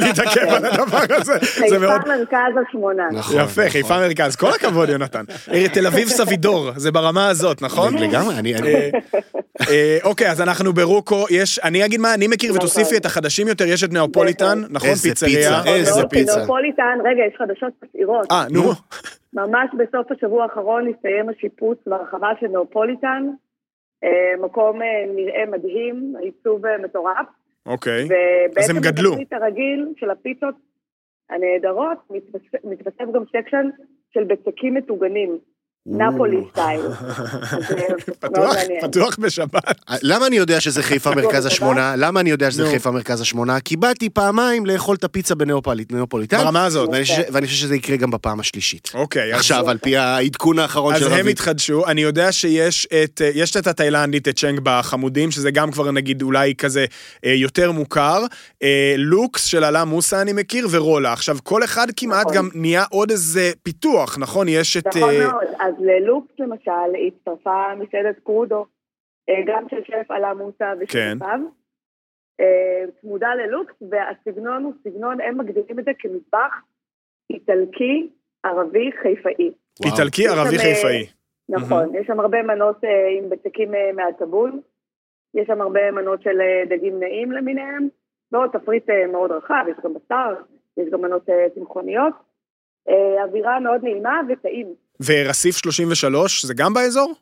[SPEAKER 1] להתעכב על הדבר הזה. זה
[SPEAKER 5] חיפה. מרכז השמונה.
[SPEAKER 2] נכון,
[SPEAKER 1] יפה,
[SPEAKER 2] נכון.
[SPEAKER 1] חיפה מרכז, כל הכבוד יונתן. תל אביב סבידור, זה ברמה הזאת, נכון?
[SPEAKER 2] לגמרי, אני... אני-
[SPEAKER 1] אה, אה, אוקיי, אז אנחנו ברוקו, יש, אני אגיד מה אני מכיר ותוסיפי את החדשים יותר, יש את נאופוליטן, נכון?
[SPEAKER 2] איזה
[SPEAKER 1] פיצריה.
[SPEAKER 2] פיצה, איזה
[SPEAKER 5] נכון,
[SPEAKER 2] פיצה.
[SPEAKER 5] בנאופוליטן, רגע, יש חדשות מסעירות.
[SPEAKER 1] אה, נו.
[SPEAKER 5] ממש בסוף השבוע האחרון הסתיים השיפוץ בהרחבה של נאופוליטן. אה, מקום אה, נראה מדהים, עיצוב אה, מטורף.
[SPEAKER 1] אוקיי. אז
[SPEAKER 5] ובעצם
[SPEAKER 1] הם גדלו.
[SPEAKER 5] בתפריט הרגיל של הפיצות הנהדרות, מתווסף גם section של בצקים מטוגנים, נפולי style. אז, אה,
[SPEAKER 1] פתוח. פתוח בשבת.
[SPEAKER 2] למה אני יודע שזה חיפה מרכז? השמונה? למה אני יודע שזה. חיפה מרכז השמונה? כי באתי פעמיים לאכול את הפיצה בנאופוליט- בנאופוליטן.
[SPEAKER 1] ברמה הזאת.
[SPEAKER 2] ואני חושב- שזה יקרה גם בפעם השלישית.
[SPEAKER 1] אוקיי, אז-
[SPEAKER 2] עכשיו, על פי העדכון האחרון
[SPEAKER 1] אז
[SPEAKER 2] של
[SPEAKER 1] הם
[SPEAKER 2] רביד.
[SPEAKER 1] התחדשו, אני יודע שיש את, אה, יש את התאילנדית, את צ'נג בחמודים, שזה גם כבר נגיד אולי כזה אה, יותר מוכר. אה, לוקס של עלה מוסה אני מכיר, ורולה. עכשיו, כל אחד כמעט
[SPEAKER 5] נכון.
[SPEAKER 1] גם נהיה עוד איזה פיתוח, נכון? יש את...
[SPEAKER 5] נכון
[SPEAKER 1] אה,
[SPEAKER 5] מאוד. אז ללוקס למשל הצטרפה מסעדת קרודו, אה, גם של שף עלה מוסה
[SPEAKER 1] כן.
[SPEAKER 5] ושותפיו. אה, צמודה ללוקס, והסגנון הוא סגנון, הם מגדירים את זה כמטבח איטלקי, ערבי, חיפאי.
[SPEAKER 1] איטלקי ערבי
[SPEAKER 5] שם,
[SPEAKER 1] חיפאי.
[SPEAKER 5] נכון, יש שם הרבה מנות אה, עם בצקים אה, מהטבול, יש שם הרבה מנות של אה, דגים נעים למיניהם, ועוד תפריט אה, מאוד רחב, יש גם בשר, יש גם מנות אה, צמחוניות. אה, אווירה מאוד נעימה וטעים.
[SPEAKER 1] ורסיף 33, זה גם באזור?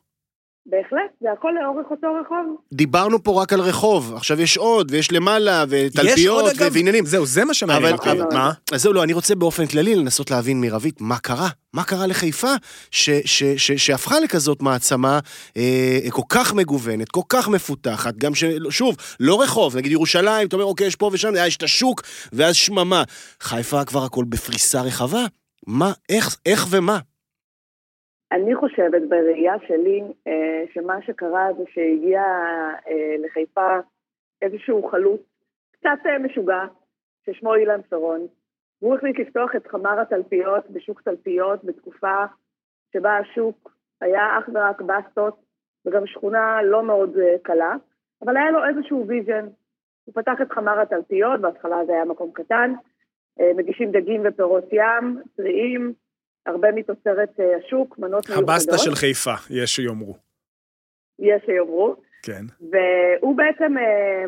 [SPEAKER 5] בהחלט, זה הכל לאורך אותו רחוב.
[SPEAKER 2] דיברנו פה רק על רחוב, עכשיו יש עוד, ויש למעלה,
[SPEAKER 1] יש עוד,
[SPEAKER 2] ותלפיות
[SPEAKER 1] אגב,
[SPEAKER 2] ועניינים.
[SPEAKER 1] זהו, זה מה שמעניין
[SPEAKER 2] אבל,
[SPEAKER 1] אותי.
[SPEAKER 2] אבל,
[SPEAKER 1] מה?
[SPEAKER 2] אז זהו, לא, אני רוצה באופן כללי לנסות להבין מרבית מה קרה. מה קרה לחיפה ש, ש, ש, שהפכה לכזאת מעצמה אה, כל כך מגוונת, כל כך מפותחת, גם ש... שוב, לא רחוב, נגיד ירושלים, אתה אומר, אוקיי, יש פה ושם, אה, יש את השוק, ואז שממה. חיפה כבר הכל בפריסה רחבה? מה, איך, איך ומה?
[SPEAKER 5] אני חושבת, בראייה שלי, אה, שמה שקרה זה שהגיע אה, לחיפה איזשהו חלוץ קצת אה, משוגע, ששמו אילן שרון. והוא החליט לפתוח את חמר התלפיות בשוק תלפיות בתקופה שבה השוק היה אך ורק בסטות, וגם שכונה לא מאוד קלה, אבל היה לו איזשהו vision. הוא פתח את חמר התלפיות, בהתחלה זה היה מקום קטן, מגישים דגים ופירות ים, טריים, הרבה מתוצרת אה, השוק, מנות מיוחדות.
[SPEAKER 1] הבסטה של חיפה, יש שיאמרו.
[SPEAKER 5] יש שיאמרו.
[SPEAKER 1] כן.
[SPEAKER 5] והוא בעצם אה,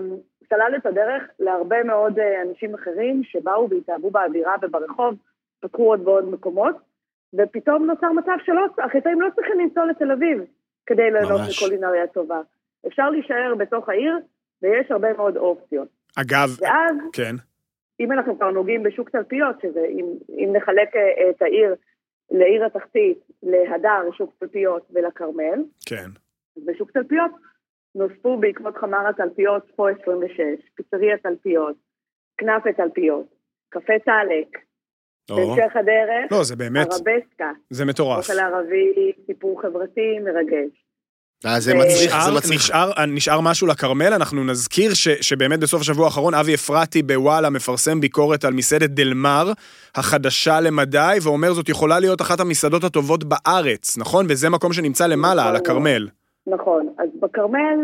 [SPEAKER 5] סלל את הדרך להרבה מאוד אה, אנשים אחרים שבאו והתאהבו באווירה וברחוב, פתחו עוד ועוד מקומות, ופתאום נוצר מצב שלא, החיפאים לא צריכים לנסוע לתל אביב כדי ליהנות. מקולינריה טובה. אפשר להישאר בתוך העיר, ויש הרבה מאוד אופציות.
[SPEAKER 1] אגב,
[SPEAKER 5] ואז,
[SPEAKER 1] כן,
[SPEAKER 5] אם אנחנו כבר נוגעים בשוק תלפיות, שזה אם, אם נחלק את העיר לעיר התחתית, להדר, שוק תלפיות ולכרמל,
[SPEAKER 1] כן.
[SPEAKER 5] בשוק תלפיות נוספו בעקבות חמר התלפיות ספו 26, פיצריה תלפיות, כנאפה תלפיות, קפה טאלק, בהמשך הדרך,
[SPEAKER 1] לא, זה באמת,
[SPEAKER 5] ערבסקה,
[SPEAKER 1] זה מטורף.
[SPEAKER 5] אוכל ערבי, סיפור חברתי מרגש.
[SPEAKER 2] אה, זה
[SPEAKER 5] אה,
[SPEAKER 2] מצריך, זה מצריך.
[SPEAKER 1] נשאר, נשאר משהו לכרמל, אנחנו נזכיר ש, שבאמת בסוף השבוע האחרון אבי אפרתי בוואלה מפרסם ביקורת על מסעדת דלמר החדשה למדי, ואומר זאת יכולה להיות אחת המסעדות הטובות בארץ, נכון? וזה מקום שנמצא למעלה,
[SPEAKER 5] נכון
[SPEAKER 1] על. הכרמל.
[SPEAKER 5] נכון, אז בכרמל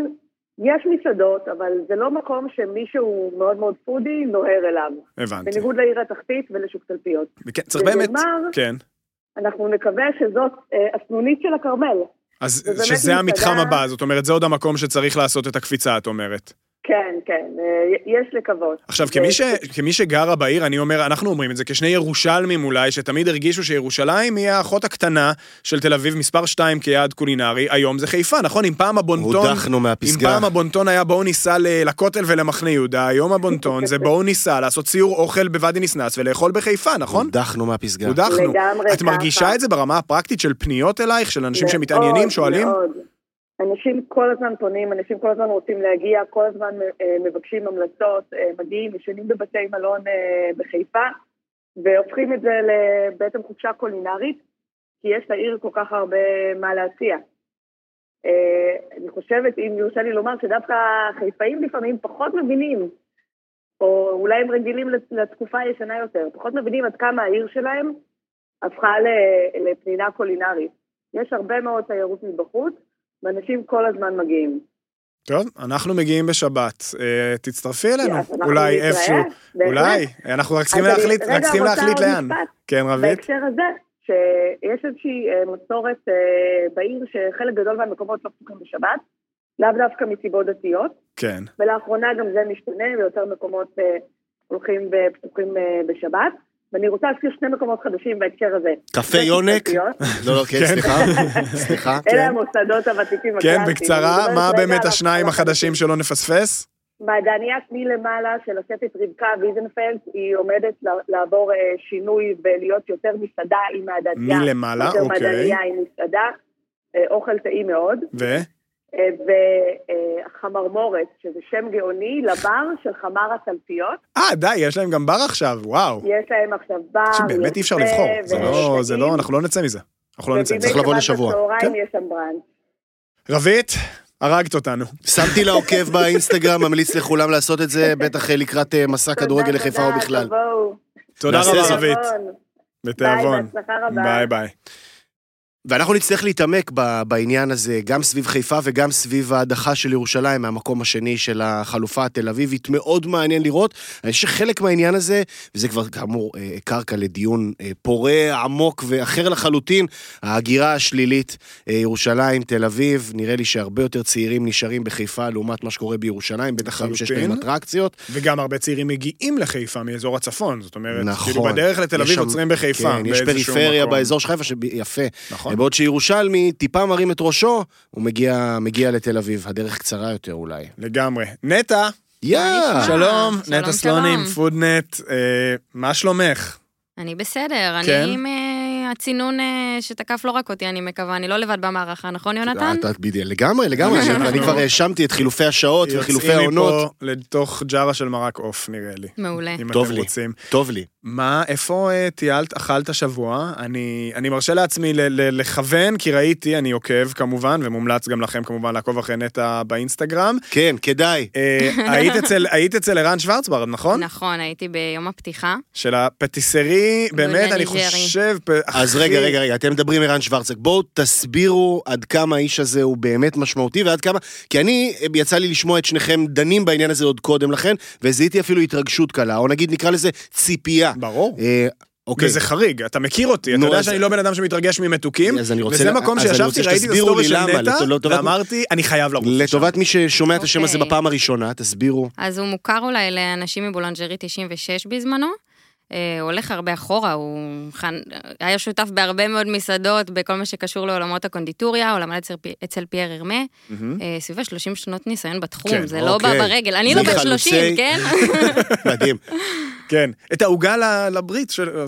[SPEAKER 5] יש מסעדות, אבל זה לא מקום שמישהו מאוד מאוד פודי נוהר אליו.
[SPEAKER 1] הבנתי.
[SPEAKER 5] בניגוד לעיר התחתית ולשוק תלפיות.
[SPEAKER 1] כן, צריך באמת,
[SPEAKER 5] בדלמר-
[SPEAKER 1] כן.
[SPEAKER 5] אנחנו נקווה שזאת אה, הסנונית של הכרמל.
[SPEAKER 1] אז שזה המתחם הבא, זאת אומרת, זה עוד המקום שצריך לעשות את הקפיצה, את אומרת.
[SPEAKER 5] כן, כן, אה, יש לקוות.
[SPEAKER 1] עכשיו, כמי, ש, כמי שגרה בעיר, אני אומר, אנחנו אומרים את זה כשני ירושלמים אולי, שתמיד הרגישו שירושלים היא האחות הקטנה של תל אביב, מספר 2 כיעד קולינרי, היום זה חיפה, נכון? אם פעם הבונטון...
[SPEAKER 2] הודחנו
[SPEAKER 1] אם
[SPEAKER 2] מהפסגה.
[SPEAKER 1] פעם הבונטון היה בואו ניסע ל- לכותל ולמחנה יהודה, היום הבונטון זה בואו ניסע לעשות סיור אוכל בוואדי ניסנס ולאכול בחיפה, נכון?
[SPEAKER 2] הודחנו מהפסגה.
[SPEAKER 1] הודחנו.
[SPEAKER 5] לגמרי
[SPEAKER 1] את מרגישה
[SPEAKER 5] ככה.
[SPEAKER 1] את זה ברמה הפרקטית של פניות אלייך, של אנשים
[SPEAKER 5] מאוד,
[SPEAKER 1] שמתעניינים, שואלים?
[SPEAKER 5] מאוד. אנשים כל הזמן פונים, אנשים כל הזמן רוצים להגיע, כל הזמן אה, מבקשים המלצות, אה, מגיעים, ישנים בבתי מלון אה, בחיפה, והופכים את זה לבעצם חופשה קולינרית, כי יש לעיר כל כך הרבה מה להציע. אני חושבת, אם יורשה לי לומר, שדווקא חיפאים לפעמים פחות מבינים, או אולי הם רגילים לתקופה הישנה יותר, פחות מבינים עד כמה העיר שלהם הפכה לפנינה קולינרית. יש הרבה מאוד תיירות מבחוץ, ואנשים כל הזמן מגיעים.
[SPEAKER 1] טוב, אנחנו מגיעים בשבת, אה, תצטרפי אלינו, אולי איפשהו. אולי, אנחנו רק צריכים להחליט, רק צריכים להחליט לאן. כן, רבית?
[SPEAKER 5] בהקשר הזה, שיש איזושהי אה, מסורת אה, בעיר שחלק גדול מהמקומות לא פתוחים בשבת, לאו דווקא מסיבות דתיות,
[SPEAKER 1] כן.
[SPEAKER 5] ולאחרונה גם זה משתנה, ויותר מקומות הולכים ופתוחים בשבת. ואני רוצה להזכיר שני מקומות חדשים בהקשר הזה.
[SPEAKER 2] קפה
[SPEAKER 5] זה
[SPEAKER 2] יונק? לא, לא, כן,
[SPEAKER 1] כן.
[SPEAKER 2] סליחה. סליחה.
[SPEAKER 5] אלה
[SPEAKER 1] כן.
[SPEAKER 5] המוסדות הוותיקים
[SPEAKER 1] כן. בקצרה,
[SPEAKER 5] אני
[SPEAKER 1] מה באמת השניים
[SPEAKER 5] החדשים.
[SPEAKER 1] שלא נפספס?
[SPEAKER 5] מעדניית מלמעלה של השפט רבקה ויזנפלד, היא עומדת לעבור אה, שינוי ולהיות יותר מסעדה עם מעדניה.
[SPEAKER 1] מלמעלה,
[SPEAKER 5] יותר
[SPEAKER 1] אוקיי.
[SPEAKER 5] מעדניה עם מסעדה, אה, אוכל טעים מאוד.
[SPEAKER 1] ו?
[SPEAKER 5] אה, וחמרמורת, שזה שם גאוני, לבר של חמר התלפיות.
[SPEAKER 1] אה, די, יש להם גם בר עכשיו, וואו.
[SPEAKER 5] יש להם עכשיו בר,
[SPEAKER 1] שבאמת אי אפשר לבחור, זה לא, זה לא. אנחנו לא נצא מזה. אנחנו לא נצא.
[SPEAKER 2] צריך לבוא לשבוע.
[SPEAKER 1] כן.
[SPEAKER 5] יש שם בראנץ'.
[SPEAKER 1] רבית, הרגת אותנו.
[SPEAKER 2] שמתי עוקב באינסטגרם, ממליץ לכולם לעשות את זה, בטח אה, לקראת אה, מסע כדורגל לחיפה או
[SPEAKER 5] תודה,
[SPEAKER 2] בכלל.
[SPEAKER 5] תבואו.
[SPEAKER 1] תודה רבה. רבית.
[SPEAKER 5] בתיאבון. ביי, בהצלחה רבה.
[SPEAKER 1] ביי ביי.
[SPEAKER 2] ואנחנו נצטרך להתעמק ב- בעניין הזה, גם סביב חיפה וגם סביב ההדחה של ירושלים מהמקום השני של החלופה התל אביבית. מאוד מעניין לראות. אני חושב שחלק מהעניין הזה, וזה כבר כאמור אה, קרקע לדיון אה, פורה, עמוק ואחר לחלוטין, ההגירה השלילית, אה, ירושלים, תל אביב, נראה לי שהרבה יותר צעירים נשארים בחיפה לעומת מה שקורה בירושלים, בטח היום שיש להם. אטרקציות.
[SPEAKER 1] וגם הרבה צעירים מגיעים לחיפה מאזור הצפון, זאת אומרת,
[SPEAKER 2] נכון.
[SPEAKER 1] כאילו בדרך לתל אביב עוצרים בחיפה.
[SPEAKER 2] כן, יש פריפריה
[SPEAKER 1] מקום.
[SPEAKER 2] באזור של חיפה, שיפה.
[SPEAKER 1] נכון.
[SPEAKER 2] בעוד שירושלמי טיפה מרים את ראשו, הוא מגיע, מגיע לתל אביב. הדרך קצרה יותר אולי.
[SPEAKER 1] לגמרי. נטע,
[SPEAKER 2] יא!
[SPEAKER 6] נשמע?
[SPEAKER 1] שלום,
[SPEAKER 6] שלום,
[SPEAKER 1] נטע סלונים. פודנט, אה, מה שלומך?
[SPEAKER 6] אני בסדר,
[SPEAKER 1] כן?
[SPEAKER 6] אני עם אה, הצינון אה, שתקף לא רק אותי, אני מקווה, אני לא לבד במערכה, נכון יונתן?
[SPEAKER 2] אתה- בדיוק, לגמרי, לגמרי. אני- אני כבר האשמתי את חילופי השעות וחילופי
[SPEAKER 1] יוצאים
[SPEAKER 2] העונות.
[SPEAKER 1] מפה לתוך ג'ארה של מרק עוף, נראה לי.
[SPEAKER 6] מעולה.
[SPEAKER 1] אם
[SPEAKER 2] טוב
[SPEAKER 1] אתם
[SPEAKER 2] לי.
[SPEAKER 1] רוצים.
[SPEAKER 2] טוב לי.
[SPEAKER 1] מה, איפה אה, טיילת, אכלת השבוע? אני, אני מרשה לעצמי ל, ל, לכוון, כי ראיתי, אני עוקב כמובן, ומומלץ גם לכם כמובן לעקוב אחרי נטע באינסטגרם.
[SPEAKER 2] כן, כדאי.
[SPEAKER 1] אה, היית, אצל, היית אצל ערן שוורצברד, נכון?
[SPEAKER 6] נכון, הייתי ביום הפתיחה.
[SPEAKER 1] של הפטיסרי, באמת, אני
[SPEAKER 6] ניג'רי.
[SPEAKER 1] חושב, פ-
[SPEAKER 2] אז
[SPEAKER 1] הכי-
[SPEAKER 2] רגע, רגע, רגע, אתם מדברים ערן שוורצברד. בואו תסבירו עד כמה האיש הזה הוא באמת משמעותי ועד כמה... כי אני, יצא לי לשמוע את שניכם דנים בעניין הזה עוד קודם לכן, וזיהיתי אפילו התרגשות קלה, או נגיד נקרא לזה ציפייה.
[SPEAKER 1] ברור.
[SPEAKER 2] אה, אוקיי.
[SPEAKER 1] וזה חריג, אתה מכיר אותי, אתה יודע שאני לא בן אדם שמתרגש ממתוקים,
[SPEAKER 2] אז אני רוצה-
[SPEAKER 1] וזה מקום שישבתי, ראיתי את הסטורי של נטע, ואמרתי, אני חייב לרוץ לשם.
[SPEAKER 2] לטובת מי ששומע את השם הזה
[SPEAKER 6] אוקיי.
[SPEAKER 2] בפעם הראשונה, תסבירו.
[SPEAKER 6] אז הוא מוכר אולי לאנשים מבולנג'רי 96 בזמנו. אה, הולך הרבה אחורה, הוא חנ... היה שותף בהרבה מאוד מסעדות בכל מה שקשור לעולמות הקונדיטוריה, הוא למד אצל, אצל פייר הרמה,
[SPEAKER 1] מהמם.
[SPEAKER 6] אה, סביב ה-30 שנות ניסיון בתחום,
[SPEAKER 1] כן,
[SPEAKER 6] זה לא בא
[SPEAKER 2] אוקיי.
[SPEAKER 6] ברגל. אני לא
[SPEAKER 2] חלוצי-
[SPEAKER 6] 30, כן?
[SPEAKER 2] מדהים.
[SPEAKER 1] כן, את העוגה לברית, של-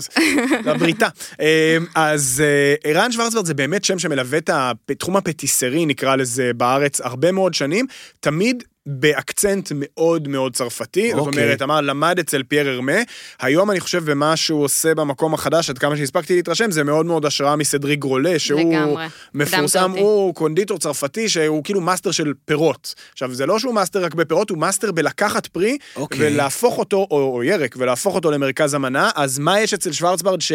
[SPEAKER 1] לבריתה. אה, אז ערן שוורצברד זה באמת שם שמלווה את התחום הפטיסרי, נקרא לזה, בארץ הרבה מאוד שנים, תמיד באקצנט מאוד מאוד צרפתי, זאת
[SPEAKER 2] אוקיי.
[SPEAKER 1] אומרת, אמר, למד אצל פייר ארמה, היום אני חושב במה שהוא עושה במקום החדש, עד כמה שהספקתי להתרשם, זה מאוד מאוד השראה מסדריק גרולה, שהוא
[SPEAKER 6] לגמרי.
[SPEAKER 1] מפורסם. הוא קונדיטור צרפתי שהוא כאילו מאסטר של פירות. עכשיו, זה לא שהוא מאסטר רק בפירות, הוא מאסטר בלקחת פרי,
[SPEAKER 2] אוקיי.
[SPEAKER 1] ולהפוך אותו, או, או ירק, ולהפוך אותו למרכז המנה, אז מה יש אצל שוורצברד ש,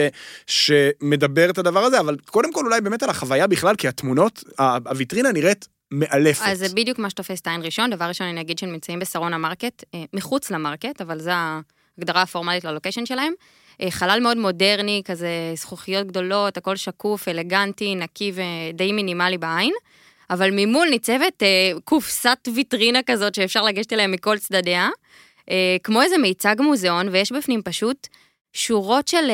[SPEAKER 1] שמדבר את הדבר הזה? אבל קודם כל אולי באמת על החוויה בכלל, כי התמונות, ה- הוויטרינה נראית מאלפת.
[SPEAKER 6] אז זה בדיוק מה שתופס את העין ראשון. דבר ראשון, אני אגיד שהם נמצאים בשרונה מרקט, אה, מחוץ למרקט, אבל זו ההגדרה הפורמלית ל location שלהם. אה, חלל מאוד מודרני, כזה זכוכיות גדולות, הכל שקוף, אלגנטי, נקי ודי מינימלי בעין. אבל ממול ניצבת אה, קופסת ויטרינה כזאת שאפשר לגשת אליה מכל צדדיה, כמו איזה מיצג מוזיאון, ויש בפנים פשוט שורות של,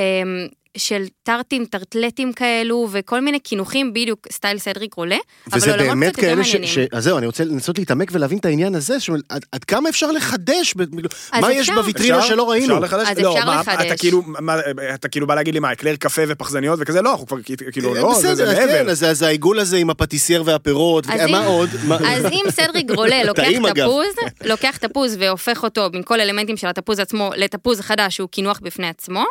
[SPEAKER 6] של טרטים, טרטלטים כאלו, וכל מיני קינוחים, בדיוק style סדריק גרולה, אבל
[SPEAKER 2] וזה
[SPEAKER 6] עולמות
[SPEAKER 2] באמת
[SPEAKER 6] קצת יותר
[SPEAKER 2] כאלה ש...
[SPEAKER 6] מעניינים.
[SPEAKER 2] ש... אז זהו, אני רוצה לנסות להתעמק ולהבין את העניין הזה, ש... עד, עד כמה אפשר לחדש? ב...
[SPEAKER 6] אז
[SPEAKER 2] מה יש
[SPEAKER 6] אפשר.
[SPEAKER 2] בוויטרינה
[SPEAKER 1] אפשר?
[SPEAKER 2] שלא ראינו?
[SPEAKER 1] אפשר לחדש?
[SPEAKER 6] אז
[SPEAKER 1] לא,
[SPEAKER 6] אפשר
[SPEAKER 1] מה,
[SPEAKER 6] לחדש.
[SPEAKER 1] אתה כאילו, מה, אתה כאילו בא להגיד לי מה, אקלר קפה ופחזניות וכזה? לא, אנחנו כבר כאילו, לא, זה, זה
[SPEAKER 2] בסדר,
[SPEAKER 1] מעבר.
[SPEAKER 2] כן, אז, אז העיגול הזה עם הפטיסייר והפירות,
[SPEAKER 6] אז
[SPEAKER 2] מה עוד?
[SPEAKER 6] אז אם סדריק גרולה לוקח. תפוז, לוקח תפוז והופך אותו עם כל האלמנטים של התפוז עצמו לתפוז חדש שהוא קינוח בפני עצמו,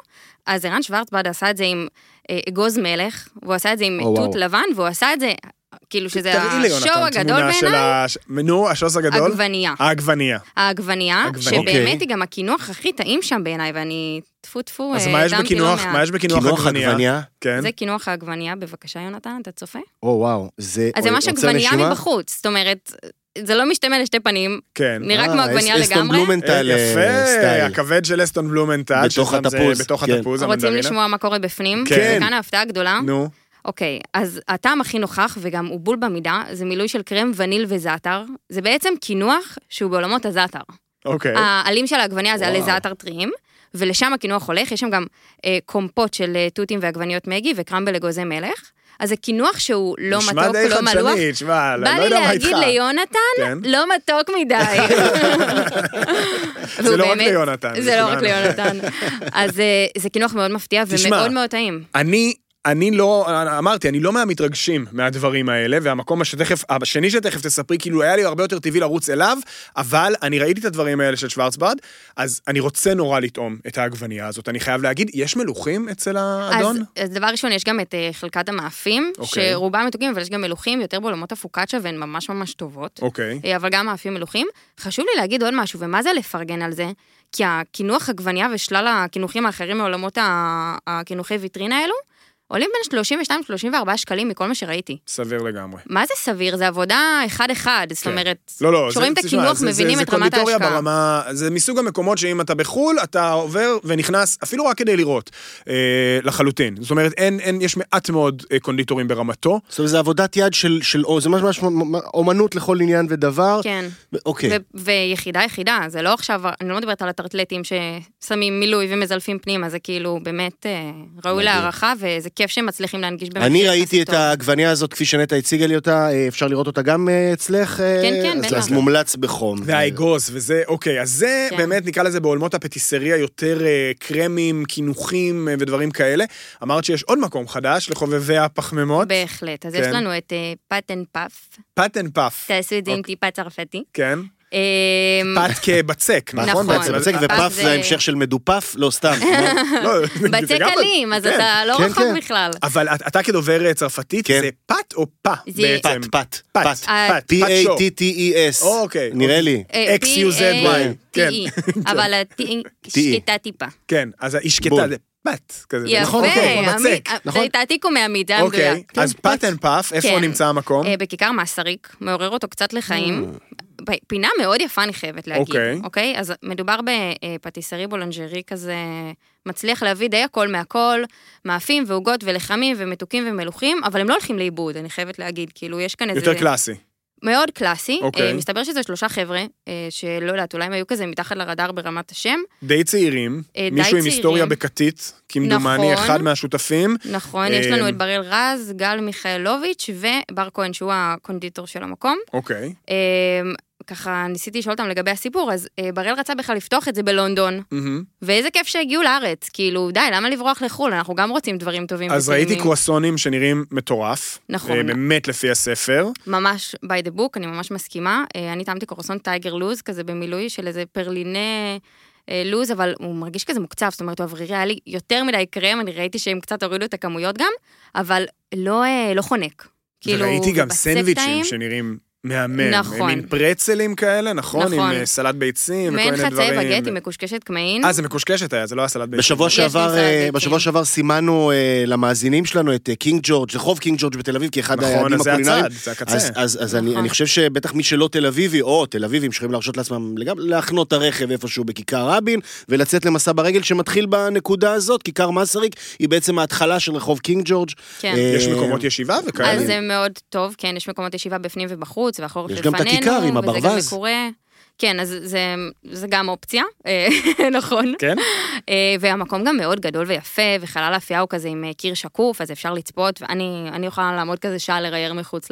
[SPEAKER 6] אז ערן שוורצברד עשה את זה עם אה, אגוז מלך, והוא עשה את זה עם. תות לבן, והוא עשה את זה, כאילו שזה השואו הגדול
[SPEAKER 1] תמונה של
[SPEAKER 6] בעיניי,
[SPEAKER 1] ה... נו, השוס הגדול?
[SPEAKER 6] עגבנייה.
[SPEAKER 1] העגבנייה.
[SPEAKER 6] העגבנייה,
[SPEAKER 1] עגבנייה.
[SPEAKER 2] אוקיי.
[SPEAKER 6] שבאמת היא גם הקינוח הכי טעים שם בעיניי, ואני טפו טפו,
[SPEAKER 1] אז
[SPEAKER 6] אה,
[SPEAKER 1] מה יש בקינוח. מה יש בקינוח
[SPEAKER 2] קינוח
[SPEAKER 1] עגבנייה? כן.
[SPEAKER 6] זה קינוח העגבנייה, בבקשה יונתן, אתה צופה?
[SPEAKER 2] או וואו, זה...
[SPEAKER 6] אז זה ממש עגבנייה? מבחוץ, זאת אומרת, זה לא משתמע לשתי פנים,
[SPEAKER 1] כן.
[SPEAKER 6] נראה
[SPEAKER 2] אה,
[SPEAKER 6] כמו עגבנייה
[SPEAKER 2] אס- אסטון
[SPEAKER 6] לגמרי.
[SPEAKER 2] בלומנטל אה,
[SPEAKER 1] יפה,
[SPEAKER 2] סטייל.
[SPEAKER 1] הכבד של אסטון בלומנטל.
[SPEAKER 2] בתוך התפוז,
[SPEAKER 1] בתוך
[SPEAKER 2] כן.
[SPEAKER 1] התפוז,
[SPEAKER 6] רוצים. לשמוע מה קורה בפנים?
[SPEAKER 1] כן.
[SPEAKER 6] וכאן ההפתעה הגדולה.
[SPEAKER 1] נו,
[SPEAKER 6] אוקיי, אז הטעם הכי נוכח, וגם הוא בול במידה, זה מילוי של קרם וניל וזעתר. זה בעצם קינוח שהוא בעולמות הזעתר.
[SPEAKER 1] אוקיי.
[SPEAKER 6] העלים של העגבנייה זה עלי. זעתר טריים, ולשם הקינוח הולך, יש שם גם אה, קומפוט של אה, תותים ועגבניות מגי וקרמבל אגוזי מלך. אז זה קינוח שהוא לא מתוק,
[SPEAKER 1] נשמע די
[SPEAKER 6] לא מלוח.
[SPEAKER 1] חדשני, תשמע, לא
[SPEAKER 6] בא
[SPEAKER 1] לא
[SPEAKER 6] לי
[SPEAKER 1] יודע מה איתך.
[SPEAKER 6] להגיד ליונתן,
[SPEAKER 1] כן.
[SPEAKER 6] לא מתוק מדי.
[SPEAKER 1] זה לא רק ליונתן, זה
[SPEAKER 6] לא רק. ליונתן. אז אה, זה קינוח מאוד מפתיע
[SPEAKER 1] תשמע,
[SPEAKER 6] ומאוד מאוד טעים.
[SPEAKER 1] אני, אני לא, אמרתי, אני לא מהמתרגשים מהדברים האלה, והמקום שתכף, השני שתכף תספרי, כאילו היה לי הרבה יותר טבעי לרוץ אליו, אבל אני ראיתי את הדברים האלה של שוורצברד, אז אני רוצה נורא לטעום את העגבנייה הזאת. אני חייב להגיד, יש מלוכים אצל האדון?
[SPEAKER 6] אז, אז דבר ראשון, יש גם את אה, חלקת המאפים,
[SPEAKER 1] אוקיי.
[SPEAKER 6] שרובם מתוקים, אבל יש גם מלוכים יותר בעולמות הפוקאצ'ה, והן ממש ממש טובות.
[SPEAKER 1] אוקיי.
[SPEAKER 6] אה, אבל גם מאפים מלוכים. חשוב לי להגיד עוד משהו, ומה זה לפרגן על זה? כי הקינוח עגבנייה ושלל הקינוחים האחרים מעולמות הקינוחי ויטרינה האלו, עולים בין 32-34 שקלים מכל מה שראיתי.
[SPEAKER 1] סביר לגמרי.
[SPEAKER 6] מה זה סביר? זה עבודה אחד-אחד, זאת
[SPEAKER 1] כן.
[SPEAKER 6] אומרת,
[SPEAKER 1] לא, לא,
[SPEAKER 6] כשרואים את הקינוח
[SPEAKER 1] זה- זה-
[SPEAKER 6] מבינים
[SPEAKER 1] זה
[SPEAKER 6] את רמת
[SPEAKER 1] קונדיטוריה
[SPEAKER 6] ההשקעה.
[SPEAKER 1] ברמה, זה מסוג המקומות שאם אתה בחו"ל, אתה עובר ונכנס, אפילו רק כדי לראות, אה, לחלוטין. זאת אומרת, אין, אין, יש מעט מאוד אה, קונדיטורים ברמתו.
[SPEAKER 2] זאת אומרת, זה עבודת יד של, של או, זה ממש ממש אומנות לכל עניין ודבר.
[SPEAKER 6] כן.
[SPEAKER 2] אוקיי.
[SPEAKER 6] ויחידה יחידה, זה לא עכשיו, אני לא מדברת על הטרטלטים ששמים מילוי ומזלפים פנימה, זה כאילו באמת אה, ראוי. להערכה, וזה כיף שהם מצליחים להנגיש במחיר
[SPEAKER 2] אני ראיתי את
[SPEAKER 6] טוב.
[SPEAKER 2] העגבנייה הזאת כפי שנטע הציגה לי אותה, אה, אפשר לראות אותה גם אה, אצלך? אה,
[SPEAKER 6] כן, כן,
[SPEAKER 2] אז-
[SPEAKER 6] בטח.
[SPEAKER 2] אז מומלץ בחום.
[SPEAKER 1] והאגוז וזה, אוקיי, אז זה
[SPEAKER 6] כן.
[SPEAKER 1] באמת נקרא לזה בעולמות הפטיסריה יותר קרמים, קינוחים ודברים כאלה. אמרת שיש עוד מקום חדש לחובבי הפחמימות,
[SPEAKER 6] בהחלט, אז
[SPEAKER 1] כן.
[SPEAKER 6] יש לנו את פאטן פאף,
[SPEAKER 1] פאטן פאף,
[SPEAKER 6] תעשו את זה עם
[SPEAKER 1] אוקיי.
[SPEAKER 6] טיפה צרפתי.
[SPEAKER 1] כן?
[SPEAKER 6] אמ,
[SPEAKER 1] פת כבצק, נכון?
[SPEAKER 6] נכון.
[SPEAKER 1] בעצם?
[SPEAKER 2] בצק ופף זה ההמשך של מדופף? לא, סתם.
[SPEAKER 1] לא,
[SPEAKER 6] בצק אלים, אז
[SPEAKER 1] כן.
[SPEAKER 6] אתה לא
[SPEAKER 2] כן,
[SPEAKER 6] רחוק
[SPEAKER 2] כן.
[SPEAKER 6] בכלל.
[SPEAKER 1] אבל את- אתה כדובר אה, צרפתית,
[SPEAKER 2] כן.
[SPEAKER 1] זה פת או פה
[SPEAKER 6] זה-
[SPEAKER 1] בעצם?
[SPEAKER 2] פת, פת,
[SPEAKER 1] פת,
[SPEAKER 2] פת.
[SPEAKER 6] אה,
[SPEAKER 1] פת, פת שור.
[SPEAKER 2] P-A-T-T-E-S.
[SPEAKER 1] אוקיי.
[SPEAKER 2] נראה לי.
[SPEAKER 6] אה,
[SPEAKER 1] XUZY, כן.
[SPEAKER 6] P-A-T-E, אבל ה-T שקטה טיפה.
[SPEAKER 1] כן, אז היא שקטה. זה פת כזה.
[SPEAKER 6] יפה,
[SPEAKER 1] נכון, אוקיי, כמו בצק.
[SPEAKER 6] עמית,
[SPEAKER 1] נכון?
[SPEAKER 6] זה תעתיקו מעמית, זה היה
[SPEAKER 1] אוקיי. אז פת אנד פאף, איפה
[SPEAKER 6] כן.
[SPEAKER 1] נמצא המקום?
[SPEAKER 6] אה, בכיכר מסריק, מעורר אותו קצת לחיים. פינה מאוד יפה, אני חייבת להגיד.
[SPEAKER 1] אוקיי.
[SPEAKER 6] אוקיי? אז מדובר ב pâtisserie boulangerie כזה, מצליח להביא די הכל מהכל, מאפים ועוגות ולחמים ומתוקים ומלוחים, אבל הם לא הולכים לאיבוד, אני חייבת להגיד. כאילו, יש כאן איזה...
[SPEAKER 1] יותר קלאסי.
[SPEAKER 6] מאוד קלאסי.
[SPEAKER 1] אוקיי.
[SPEAKER 6] אה, מסתבר שזה שלושה חבר'ה, אה, שלא יודעת, אולי הם היו כזה מתחת לרדאר ברמת השם.
[SPEAKER 1] די צעירים,
[SPEAKER 6] אה, די
[SPEAKER 1] מישהו עם
[SPEAKER 6] צעירים.
[SPEAKER 1] היסטוריה בכתית, כמדומני
[SPEAKER 6] נכון.
[SPEAKER 1] אחד מהשותפים.
[SPEAKER 6] נכון, יש לנו
[SPEAKER 1] אה,
[SPEAKER 6] את בראל רז, גל מיכאלוביץ' ובר כהן, שהוא הקונדיטור של המקום.
[SPEAKER 1] אוקיי.
[SPEAKER 6] אה, ככה ניסיתי לשאול אותם לגבי הסיפור, אז אה, בראל רצה בכלל לפתוח את זה בלונדון,
[SPEAKER 1] מהמם.
[SPEAKER 6] ואיזה כיף שהגיעו לארץ, כאילו, די, למה לברוח לחו"ל? אנחנו גם רוצים דברים טובים
[SPEAKER 1] אז ראיתי
[SPEAKER 6] וטעימים.
[SPEAKER 1] קרואסונים שנראים מטורף.
[SPEAKER 6] נכון.
[SPEAKER 1] אה, באמת לפי הספר.
[SPEAKER 6] ממש by the book, אני ממש מסכימה. אה, אני טעמתי קורסון טייגר לוז, כזה במילוי של איזה פרלינה אה, לוז, אבל הוא מרגיש כזה מוקצף, זאת אומרת, הוא אוורירי, היה לי יותר מדי קרם, אני ראיתי שהם קצת הורידו את הכמויות גם, אבל לא, אה, לא חונק. כאילו,
[SPEAKER 1] וראיתי גם
[SPEAKER 6] ובצק
[SPEAKER 1] סנדוויצ'ים. שנראים מהמם.
[SPEAKER 6] נכון.
[SPEAKER 1] מין פרצלים כאלה, נכון?
[SPEAKER 6] נכון.
[SPEAKER 1] עם אה, סלט ביצים וכל
[SPEAKER 6] מעין
[SPEAKER 1] מיני
[SPEAKER 6] חצאי
[SPEAKER 1] דברים.
[SPEAKER 6] בגט עם מקושקשת קמעין.
[SPEAKER 1] אה, זה מקושקשת היה, זה לא היה סלט ביצים.
[SPEAKER 2] בשבוע שעבר, אה. בשבוע שעבר סימנו אה, למאזינים שלנו את אה, קינג ג'ורג', רחוב קינג ג'ורג' בתל אביב, כאחד
[SPEAKER 1] נכון,
[SPEAKER 2] היעדים
[SPEAKER 1] אז זה
[SPEAKER 2] הקולינריים.
[SPEAKER 1] הצד, זה הקצה.
[SPEAKER 2] אז, אז, אז אני,
[SPEAKER 6] נכון.
[SPEAKER 2] אני חושב שבטח מי שלא תל אביבי, או תל אביבים, שיכולים להרשות לעצמם לגמרי להחנות את הרכב איפשהו בכיכר רבין, ולצאת למסע ברגל שמתחיל בנקודה הזאת, כיכר מסריק, היא בעצם ההתחלה של רחוב קינג ג'ורג'.
[SPEAKER 6] כן.
[SPEAKER 2] אה,
[SPEAKER 1] יש מקומות ישיבה וכאלה.
[SPEAKER 6] אז זה מאוד טוב, כן, יש מקומות ישיבה בפנים ובחוץ, והחורף
[SPEAKER 2] יש
[SPEAKER 6] לפנינו.
[SPEAKER 2] גם את הכיכר עם
[SPEAKER 6] וזה גם
[SPEAKER 2] הברווז.
[SPEAKER 6] מקורה. כן, אז זה, זה גם אופציה, אה, נכון.
[SPEAKER 1] כן?
[SPEAKER 6] אה, והמקום גם מאוד גדול ויפה, וחלל האפייה הוא כזה עם אה, קיר שקוף, אז אפשר לצפות, ואני אני יכולה לעמוד כזה שעה לרייר מחוץ.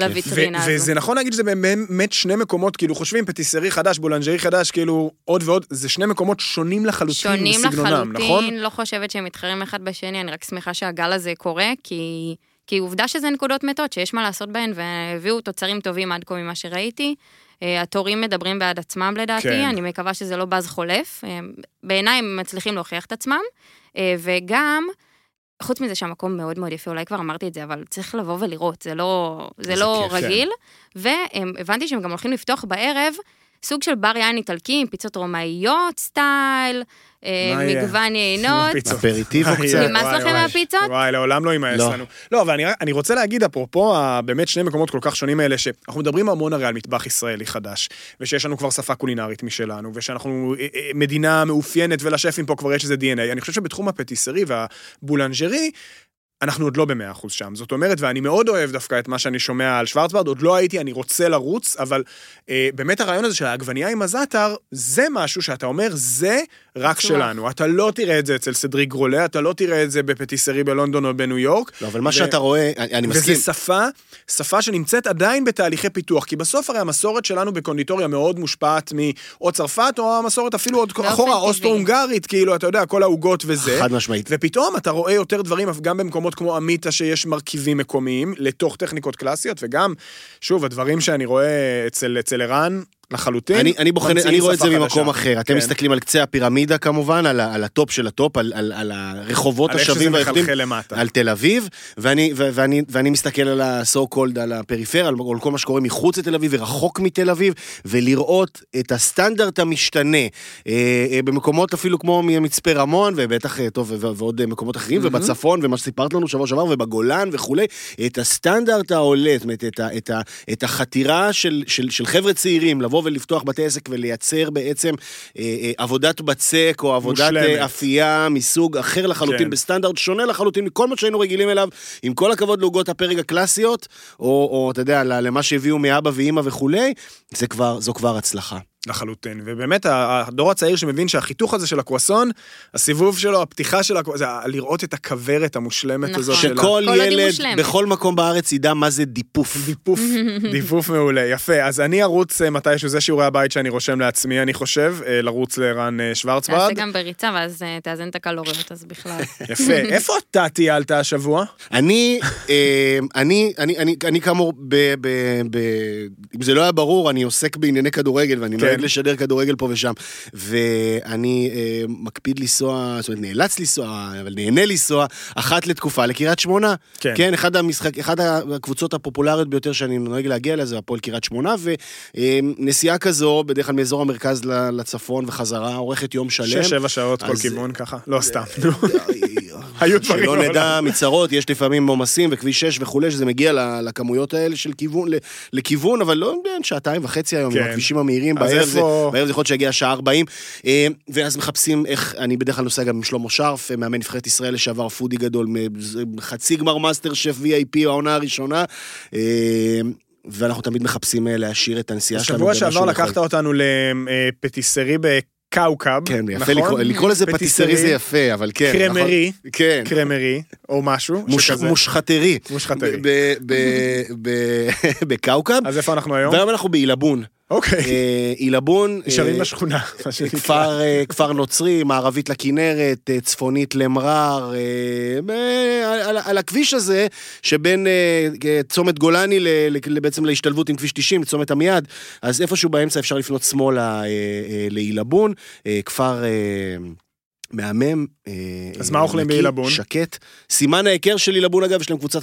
[SPEAKER 1] לוויטרינה
[SPEAKER 6] הזו.
[SPEAKER 1] וזה נכון להגיד שזה באמת שני מקומות, כאילו חושבים פטיסרי חדש, בולנג'רי חדש, כאילו עוד ועוד, זה שני מקומות שונים לחלוטין
[SPEAKER 6] שונים
[SPEAKER 1] בסגנונם, נכון?
[SPEAKER 6] לחלוטין, לא חושבת שהם מתחרים אחד בשני, אני רק שמחה שהגל הזה קורה, כי, כי עובדה שזה נקודות מתות, שיש מה לעשות בהן, והביאו תוצרים טובים עד כה ממה שראיתי. אה, התורים מדברים בעד עצמם לדעתי,
[SPEAKER 1] כן.
[SPEAKER 6] אני מקווה שזה לא בז חולף. אה, בעיניי הם מצליחים להוכיח את עצמם, אה, וגם... חוץ מזה שהמקום מאוד מאוד יפה, אולי כבר אמרתי את זה, אבל צריך לבוא ולראות, זה לא, זה לא
[SPEAKER 2] כיף, כן.
[SPEAKER 6] רגיל. והבנתי שהם גם הולכים לפתוח בערב סוג של בר יין איטלקי עם פיצות רומאיות סטייל? מגוון יינות.
[SPEAKER 2] אפריטיבו קצת.
[SPEAKER 6] נמאס לכם. מהפיצות?
[SPEAKER 1] וואי, לעולם לא יימאס
[SPEAKER 2] לא.
[SPEAKER 1] לנו. לא, אבל אני, אני רוצה להגיד, אפרופו באמת שני מקומות כל כך שונים האלה, שאנחנו מדברים המון הרי על מטבח ישראלי חדש, ושיש לנו כבר שפה קולינרית משלנו, ושאנחנו אה, אה, מדינה מאופיינת, ולשפים פה כבר יש איזה DNA. אני חושב שבתחום הפטיסרי והבולנג'רי, אנחנו עוד לא במאה אחוז שם. זאת אומרת, ואני מאוד אוהב דווקא את מה שאני שומע על שוורצברד, עוד לא הייתי, אני רוצה לרוץ, אבל אה, באמת הרעיון הזה של העגבנייה עם הזאטר, זה משהו שאתה אומר, זה רק. שלנו. אתה לא תראה את זה אצל סדריק גרולה, אתה לא תראה את זה בפטיסרי בלונדון או בניו יורק.
[SPEAKER 2] לא, אבל מה שאתה רואה, אני, מסכים.
[SPEAKER 1] וזה שפה, שפה שנמצאת עדיין בתהליכי פיתוח, כי בסוף הרי המסורת שלנו בקונדיטוריה מאוד מושפעת מאו צרפת, או המסורת אפילו עוד אחורה. אוסטרו-הונגרית, כאילו, אתה יודע, כל העוגות וזה.
[SPEAKER 2] חד משמעית.
[SPEAKER 1] ופתאום אתה רואה יותר דברים, גם במקומות כמו אמיתה, שיש מרכיבים מקומיים, לתוך טכניקות קלאסיות, וגם, שוב, הדברים שאני רואה אצל, אצל ערן, לחלוטין,
[SPEAKER 2] אני, אני בוחן, אני רואה את זה ממקום. אחר. אתם
[SPEAKER 1] כן.
[SPEAKER 2] מסתכלים על קצה הפירמידה כמובן, על, על הטופ של הטופ, על, על, על הרחובות
[SPEAKER 1] על
[SPEAKER 2] השווים
[SPEAKER 1] למטה.
[SPEAKER 2] על תל אביב, ואני, ו- ואני, ואני מסתכל על ה-so called, על הפריפריה, על על כל מה שקורה מחוץ לתל אביב ורחוק מתל אביב, ולראות את הסטנדרט המשתנה אה, אה, במקומות אפילו כמו מצפה רמון, ובטח, אה, טוב, ו- ועוד אה, מקומות אחרים, ובצפון, ומה שסיפרת לנו שבוע שעבר, ובגולן וכולי, את הסטנדרט העולה, זאת אומרת, את, את, ה, את החתירה של, של, של חבר'ה צעירים לבוא ולפתוח בתי עסק ולייצר בעצם אה, אה, עבודת בצק או עבודת
[SPEAKER 1] מושלמת.
[SPEAKER 2] אה, אפייה מסוג אחר לחלוטין,
[SPEAKER 1] כן.
[SPEAKER 2] בסטנדרט שונה לחלוטין מכל מה שהיינו רגילים אליו, עם כל הכבוד לעוגות הפרק הקלאסיות, או, או אתה יודע, למה שהביאו מאבא ואימא וכולי, זה כבר, זו כבר הצלחה.
[SPEAKER 1] לחלוטין, ובאמת הדור הצעיר שמבין שהחיתוך הזה של הקרואסון, הסיבוב שלו, הפתיחה של הקרואסון, זה לראות את הכוורת המושלמת
[SPEAKER 6] נכון.
[SPEAKER 1] הזאת
[SPEAKER 2] שכל
[SPEAKER 6] היא
[SPEAKER 2] ילד. בכל מקום בארץ ידע מה זה דיפוף.
[SPEAKER 1] דיפוף, דיפוף מעולה, יפה. אז אני ארוץ אה, מתישהו, זה שיעורי הבית שאני רושם לעצמי, אני חושב, אה, לרוץ לרן אה, שוורצברד.
[SPEAKER 6] תעשה גם בריצה ואז תאזן את הקלוריות, אז בכלל.
[SPEAKER 1] יפה. איפה אתה טיילת השבוע?
[SPEAKER 2] אני, אני, אני, אני, אני כאמור, ב, ב, ב, אם זה לא היה ברור, אני עוסק בענייני כדורגל, ואני
[SPEAKER 1] כן.
[SPEAKER 2] נוהג לשדר כדורגל פה ושם, ואני אה, מקפיד לנסוע, זאת אומרת, נאלץ לנסוע, אבל נהנה לנסוע, אחת לתקופה לקריית שמונה.
[SPEAKER 1] כן.
[SPEAKER 2] כן, אחד המשחק, אחד הקבוצות הפופולריות ביותר שאני נוהג להגיע אליה זה הפועל קריית שמונה, ונסיעה כזו, בדרך כלל מאזור המרכז לצפון וחזרה, אורכת יום שלם.
[SPEAKER 1] שש-שבע שעות כל
[SPEAKER 2] אז-
[SPEAKER 1] כיוון ככה? לא, סתם. נו. היו דברים
[SPEAKER 2] שלא. נדע מצרות, יש לפעמים עומסים וכביש 6 וכולי, שזה מגיע לכמויות האלה של כיוון, לכיוון, אבל לא בין שעתיים וחצי היום, עם
[SPEAKER 1] כן.
[SPEAKER 2] הכבישים המהירים,
[SPEAKER 1] אז
[SPEAKER 2] בערב זה בערב זה יכול להיות שיגיע שעה 40, אה, ואז מחפשים איך, אני בדרך כלל נוסע גם עם שלמה שרף, אה, מאמן נבחרת ישראל לשעבר, פודי גדול, חצי גמר מאסטר שף VIP העונה הראשונה, אה, ואנחנו תמיד מחפשים להשאיר את הנסיעה שלנו.
[SPEAKER 1] בשבוע שעבר. לקחת אותנו לפטיסרי בכאוכב,
[SPEAKER 2] כן, יפה
[SPEAKER 1] נכון?
[SPEAKER 2] לקרוא, לקרוא לזה פטיסרי זה יפה, אבל כן.
[SPEAKER 1] קרמרי,
[SPEAKER 2] נכון? כן.
[SPEAKER 1] קרמרי, או משהו
[SPEAKER 2] מוש-. מושחתרי.
[SPEAKER 1] מושחתרי.
[SPEAKER 2] ב- ב- ב- בקאוקב.
[SPEAKER 1] אז איפה אנחנו היום?
[SPEAKER 2] והיום אנחנו בעילבון.
[SPEAKER 1] אוקיי,
[SPEAKER 2] אה, עילבון,
[SPEAKER 1] נשארים
[SPEAKER 2] אה,
[SPEAKER 1] בשכונה, מה שנקרא.
[SPEAKER 2] כפר, אה, כפר נוצרי, מערבית לכנרת, אה, צפונית למרר, אה, על, הכביש הזה, שבין אה, צומת גולני בעצם להשתלבות עם כביש 90, צומת עמיעד, אז איפשהו באמצע אפשר לפנות שמאלה אה, אה, לעילבון, אה, כפר... אה, מהמם. אה,
[SPEAKER 1] אז מה אוכלים בעילבון?
[SPEAKER 2] שקט. סימן ההיכר של עילבון, אגב, יש להם קבוצת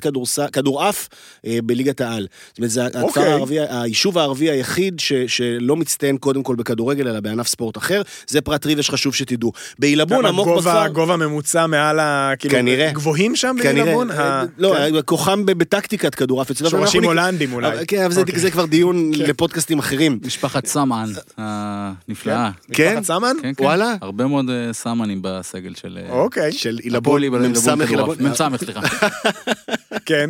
[SPEAKER 2] כדורעף אה, בליגת העל. זאת אומרת, זה הכפר
[SPEAKER 1] אוקיי.
[SPEAKER 2] הערבי, היישוב הערבי היחיד ש, שלא מצטיין קודם כל בכדורגל, אלא בענף ספורט אחר. זה פרט ריבה שחשוב שתדעו. בעילבון, עמוק
[SPEAKER 1] גובה-
[SPEAKER 2] בכפר...
[SPEAKER 1] גובה ממוצע מעל ה... כאילו,
[SPEAKER 2] כנראה.
[SPEAKER 1] גבוהים שם בעילבון?
[SPEAKER 2] אה,
[SPEAKER 1] ה-
[SPEAKER 2] לא,
[SPEAKER 1] כן.
[SPEAKER 2] כוחם ב- בטקטיקת כדורעף
[SPEAKER 1] שורשים הולנדים אולי.
[SPEAKER 2] כן, אבל זה-
[SPEAKER 1] אוקיי.
[SPEAKER 2] זה כבר דיון לפודקאסטים אחרים.
[SPEAKER 4] משפחת סמן הנפלאה.
[SPEAKER 2] כן?
[SPEAKER 1] משפחת סמן?
[SPEAKER 4] כן, כן.
[SPEAKER 2] וואלה?
[SPEAKER 4] הרבה מאוד אה, סמנים בסגל של... אה,
[SPEAKER 1] אוקיי,
[SPEAKER 2] של עילבון, מ"ס. עילבון.
[SPEAKER 4] מ"ס, סליחה.
[SPEAKER 1] כן.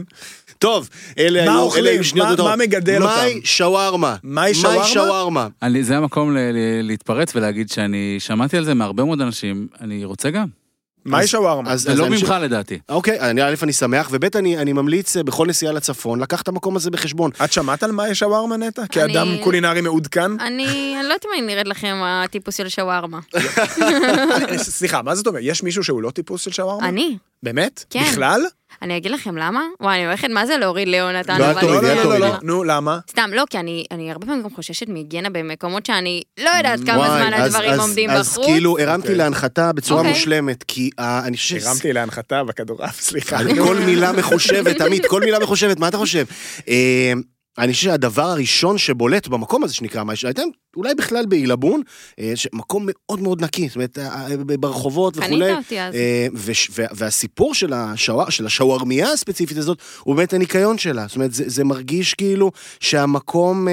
[SPEAKER 2] טוב, אלה
[SPEAKER 1] מה
[SPEAKER 2] היו? אלה היו שניות
[SPEAKER 1] מה-
[SPEAKER 2] יותר.
[SPEAKER 1] מה מגדל אותם?
[SPEAKER 2] מאי שווארמה.
[SPEAKER 1] מאי שווארמה?
[SPEAKER 4] זה המקום להתפרץ ולהגיד שאני שמעתי על זה מהרבה מאוד אנשים, אני רוצה גם.
[SPEAKER 1] מה יש שווארמה?
[SPEAKER 2] אז-
[SPEAKER 4] זה לא ממך לדעתי.
[SPEAKER 2] אוקיי, אני א', אני שמח, וב', אני אני ממליץ אה, בכל נסיעה לצפון, לקח את המקום הזה בחשבון.
[SPEAKER 1] את שמעת על מה יש שווארמה נטע? כאדם קולינרי מעודכן?
[SPEAKER 6] אני אני לא יודעת אם אני נראית לכם הטיפוס של שווארמה.
[SPEAKER 1] סליחה, מה זאת אומרת? יש מישהו שהוא לא טיפוס של שווארמה?
[SPEAKER 6] אני.
[SPEAKER 1] באמת?
[SPEAKER 6] כן.
[SPEAKER 1] בכלל?
[SPEAKER 6] אני אגיד לכם למה? וואי, אני הולכת מה זה להוריד ליונתן,
[SPEAKER 2] לא, אל. תורידי,
[SPEAKER 1] לא,
[SPEAKER 2] אל
[SPEAKER 1] לא, לא,
[SPEAKER 2] תורידי.
[SPEAKER 1] לא, נו, למה?
[SPEAKER 6] סתם, לא, כי אני, אני הרבה פעמים גם חוששת מהיגיינה במקומות שאני לא יודעת כמה זמן
[SPEAKER 2] אז-
[SPEAKER 6] הדברים
[SPEAKER 2] אז-
[SPEAKER 6] עומדים
[SPEAKER 2] אז
[SPEAKER 6] בחוץ.
[SPEAKER 2] כאילו הרמתי
[SPEAKER 1] אוקיי.
[SPEAKER 2] להנחתה בצורה
[SPEAKER 6] אוקיי.
[SPEAKER 2] מושלמת, כי אה, אני חושב.
[SPEAKER 1] הרמתי להנחתה בכדורעף, סליחה.
[SPEAKER 2] כל מילה מחושבת, עמית, כל מילה מחושבת, מה אתה חושב? אני חושב שהדבר הראשון שבולט במקום הזה שנקרא מה הייתם אולי בכלל בעילבון, אה, מקום מאוד מאוד נקי, זאת אומרת, אה, אה, ברחובות
[SPEAKER 6] קנית
[SPEAKER 2] וכולי.
[SPEAKER 6] אותי אז.
[SPEAKER 2] והסיפור של השוואר- של השווארמיה הספציפית הזאת, הוא באמת הניקיון שלה. זאת אומרת, זה זה מרגיש כאילו שהמקום,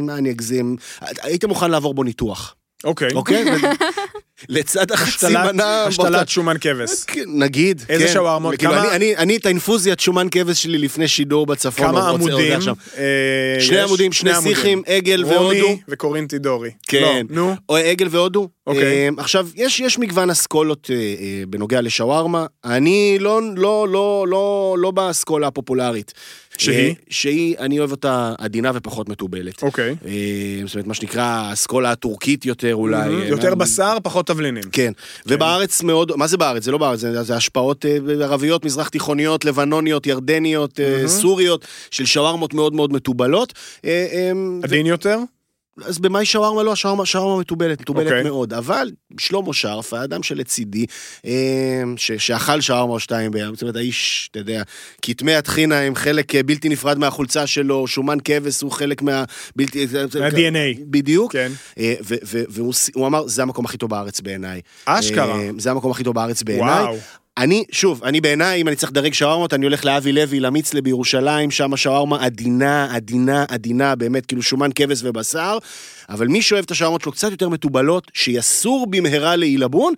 [SPEAKER 2] מה אני אגזים, היית מוכן לעבור בו ניתוח,
[SPEAKER 1] אוקיי.
[SPEAKER 2] אוקיי? לצד החצי מנה...
[SPEAKER 1] השתלת שומן כבש.
[SPEAKER 2] כן, נגיד,
[SPEAKER 1] איזה
[SPEAKER 2] כן.
[SPEAKER 1] שווארמות?
[SPEAKER 2] כאילו,
[SPEAKER 1] כמה-
[SPEAKER 2] אני, את האינפוזיית שומן כבש שלי לפני שידור בצפון.
[SPEAKER 1] כמה
[SPEAKER 2] רוצה
[SPEAKER 1] עמודים? אה,
[SPEAKER 2] שני? עמודים, שני שיחים, עגל והודו.
[SPEAKER 1] רומי וקורינטי דורי.
[SPEAKER 2] כן.
[SPEAKER 1] לא, נו.
[SPEAKER 2] או עגל והודו.
[SPEAKER 1] אוקיי.
[SPEAKER 2] אה, עכשיו, יש, יש מגוון אסכולות אה, אה, בנוגע לשווארמה. אני לא, לא, לא, לא, לא באסכולה הפופולרית.
[SPEAKER 1] שהיא?
[SPEAKER 2] אה, שהיא, אני אוהב אותה עדינה ופחות מתובלת.
[SPEAKER 1] אוקיי.
[SPEAKER 2] אה, זאת אומרת, מה שנקרא, האסכולה הטורקית יותר אולי. אה,
[SPEAKER 1] יותר בשר, פחות תבלינים.
[SPEAKER 2] כן, ובארץ מאוד, מה זה בארץ? זה לא בארץ, זה, השפעות ערביות, מזרח תיכוניות, לבנוניות, ירדניות, סוריות, של שווארמות מאוד מאוד מתובלות.
[SPEAKER 1] עדין יותר?
[SPEAKER 2] אז במאי שווארמה לא, השווארמה שווארמה מתובלת, מתובלת
[SPEAKER 1] אוקיי.
[SPEAKER 2] מאוד. אבל שלמה שרף, האדם שלצידי, אה, ש- שאכל שווארמה או שתיים ביום, זאת אומרת, האיש, אתה יודע, כתמי הטחינה הם חלק אה, בלתי נפרד מהחולצה שלו, שומן כבש הוא חלק מה... בלתי...
[SPEAKER 1] מה-DNA.
[SPEAKER 2] בדיוק.
[SPEAKER 1] כן.
[SPEAKER 2] אה, והוא אמר, זה המקום הכי טוב בארץ בעיניי.
[SPEAKER 1] אשכרה.
[SPEAKER 2] אה, זה המקום הכי טוב בארץ בעיניי. אני, שוב, אני בעיניי, אם אני צריך לדרג שווארמות, אני הולך לאבי לוי, למצלה בירושלים, שם השווארמה עדינה, עדינה, עדינה, באמת, כאילו שומן כבש ובשר. אבל מי שאוהב את השווארמות שלו קצת יותר מתובלות, שיסור במהרה לעילבון,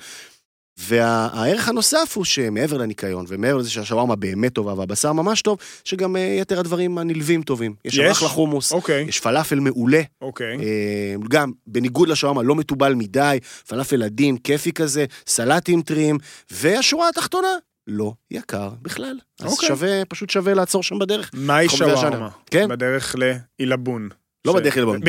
[SPEAKER 2] והערך הנוסף הוא שמעבר לניקיון, ומעבר לזה שהשווארמה באמת טובה והבשר ממש טוב, שגם אה, יתר הדברים הנלווים טובים. יש שם? אחלה חומוס,
[SPEAKER 1] אוקיי,
[SPEAKER 2] יש פלאפל מעולה,
[SPEAKER 1] אוקיי.
[SPEAKER 2] אה, גם בניגוד לשווארמה לא מתובל מדי, פלאפל עדין, כיפי כזה, סלטים טריים, והשורה התחתונה, לא יקר בכלל. אז
[SPEAKER 1] אוקיי.
[SPEAKER 2] שווה, פשוט שווה לעצור שם בדרך.
[SPEAKER 1] מהי. שווארמה?
[SPEAKER 2] כן.
[SPEAKER 1] בדרך לעילבון.
[SPEAKER 2] לא
[SPEAKER 1] ש-
[SPEAKER 2] בדרך
[SPEAKER 1] בעילבון,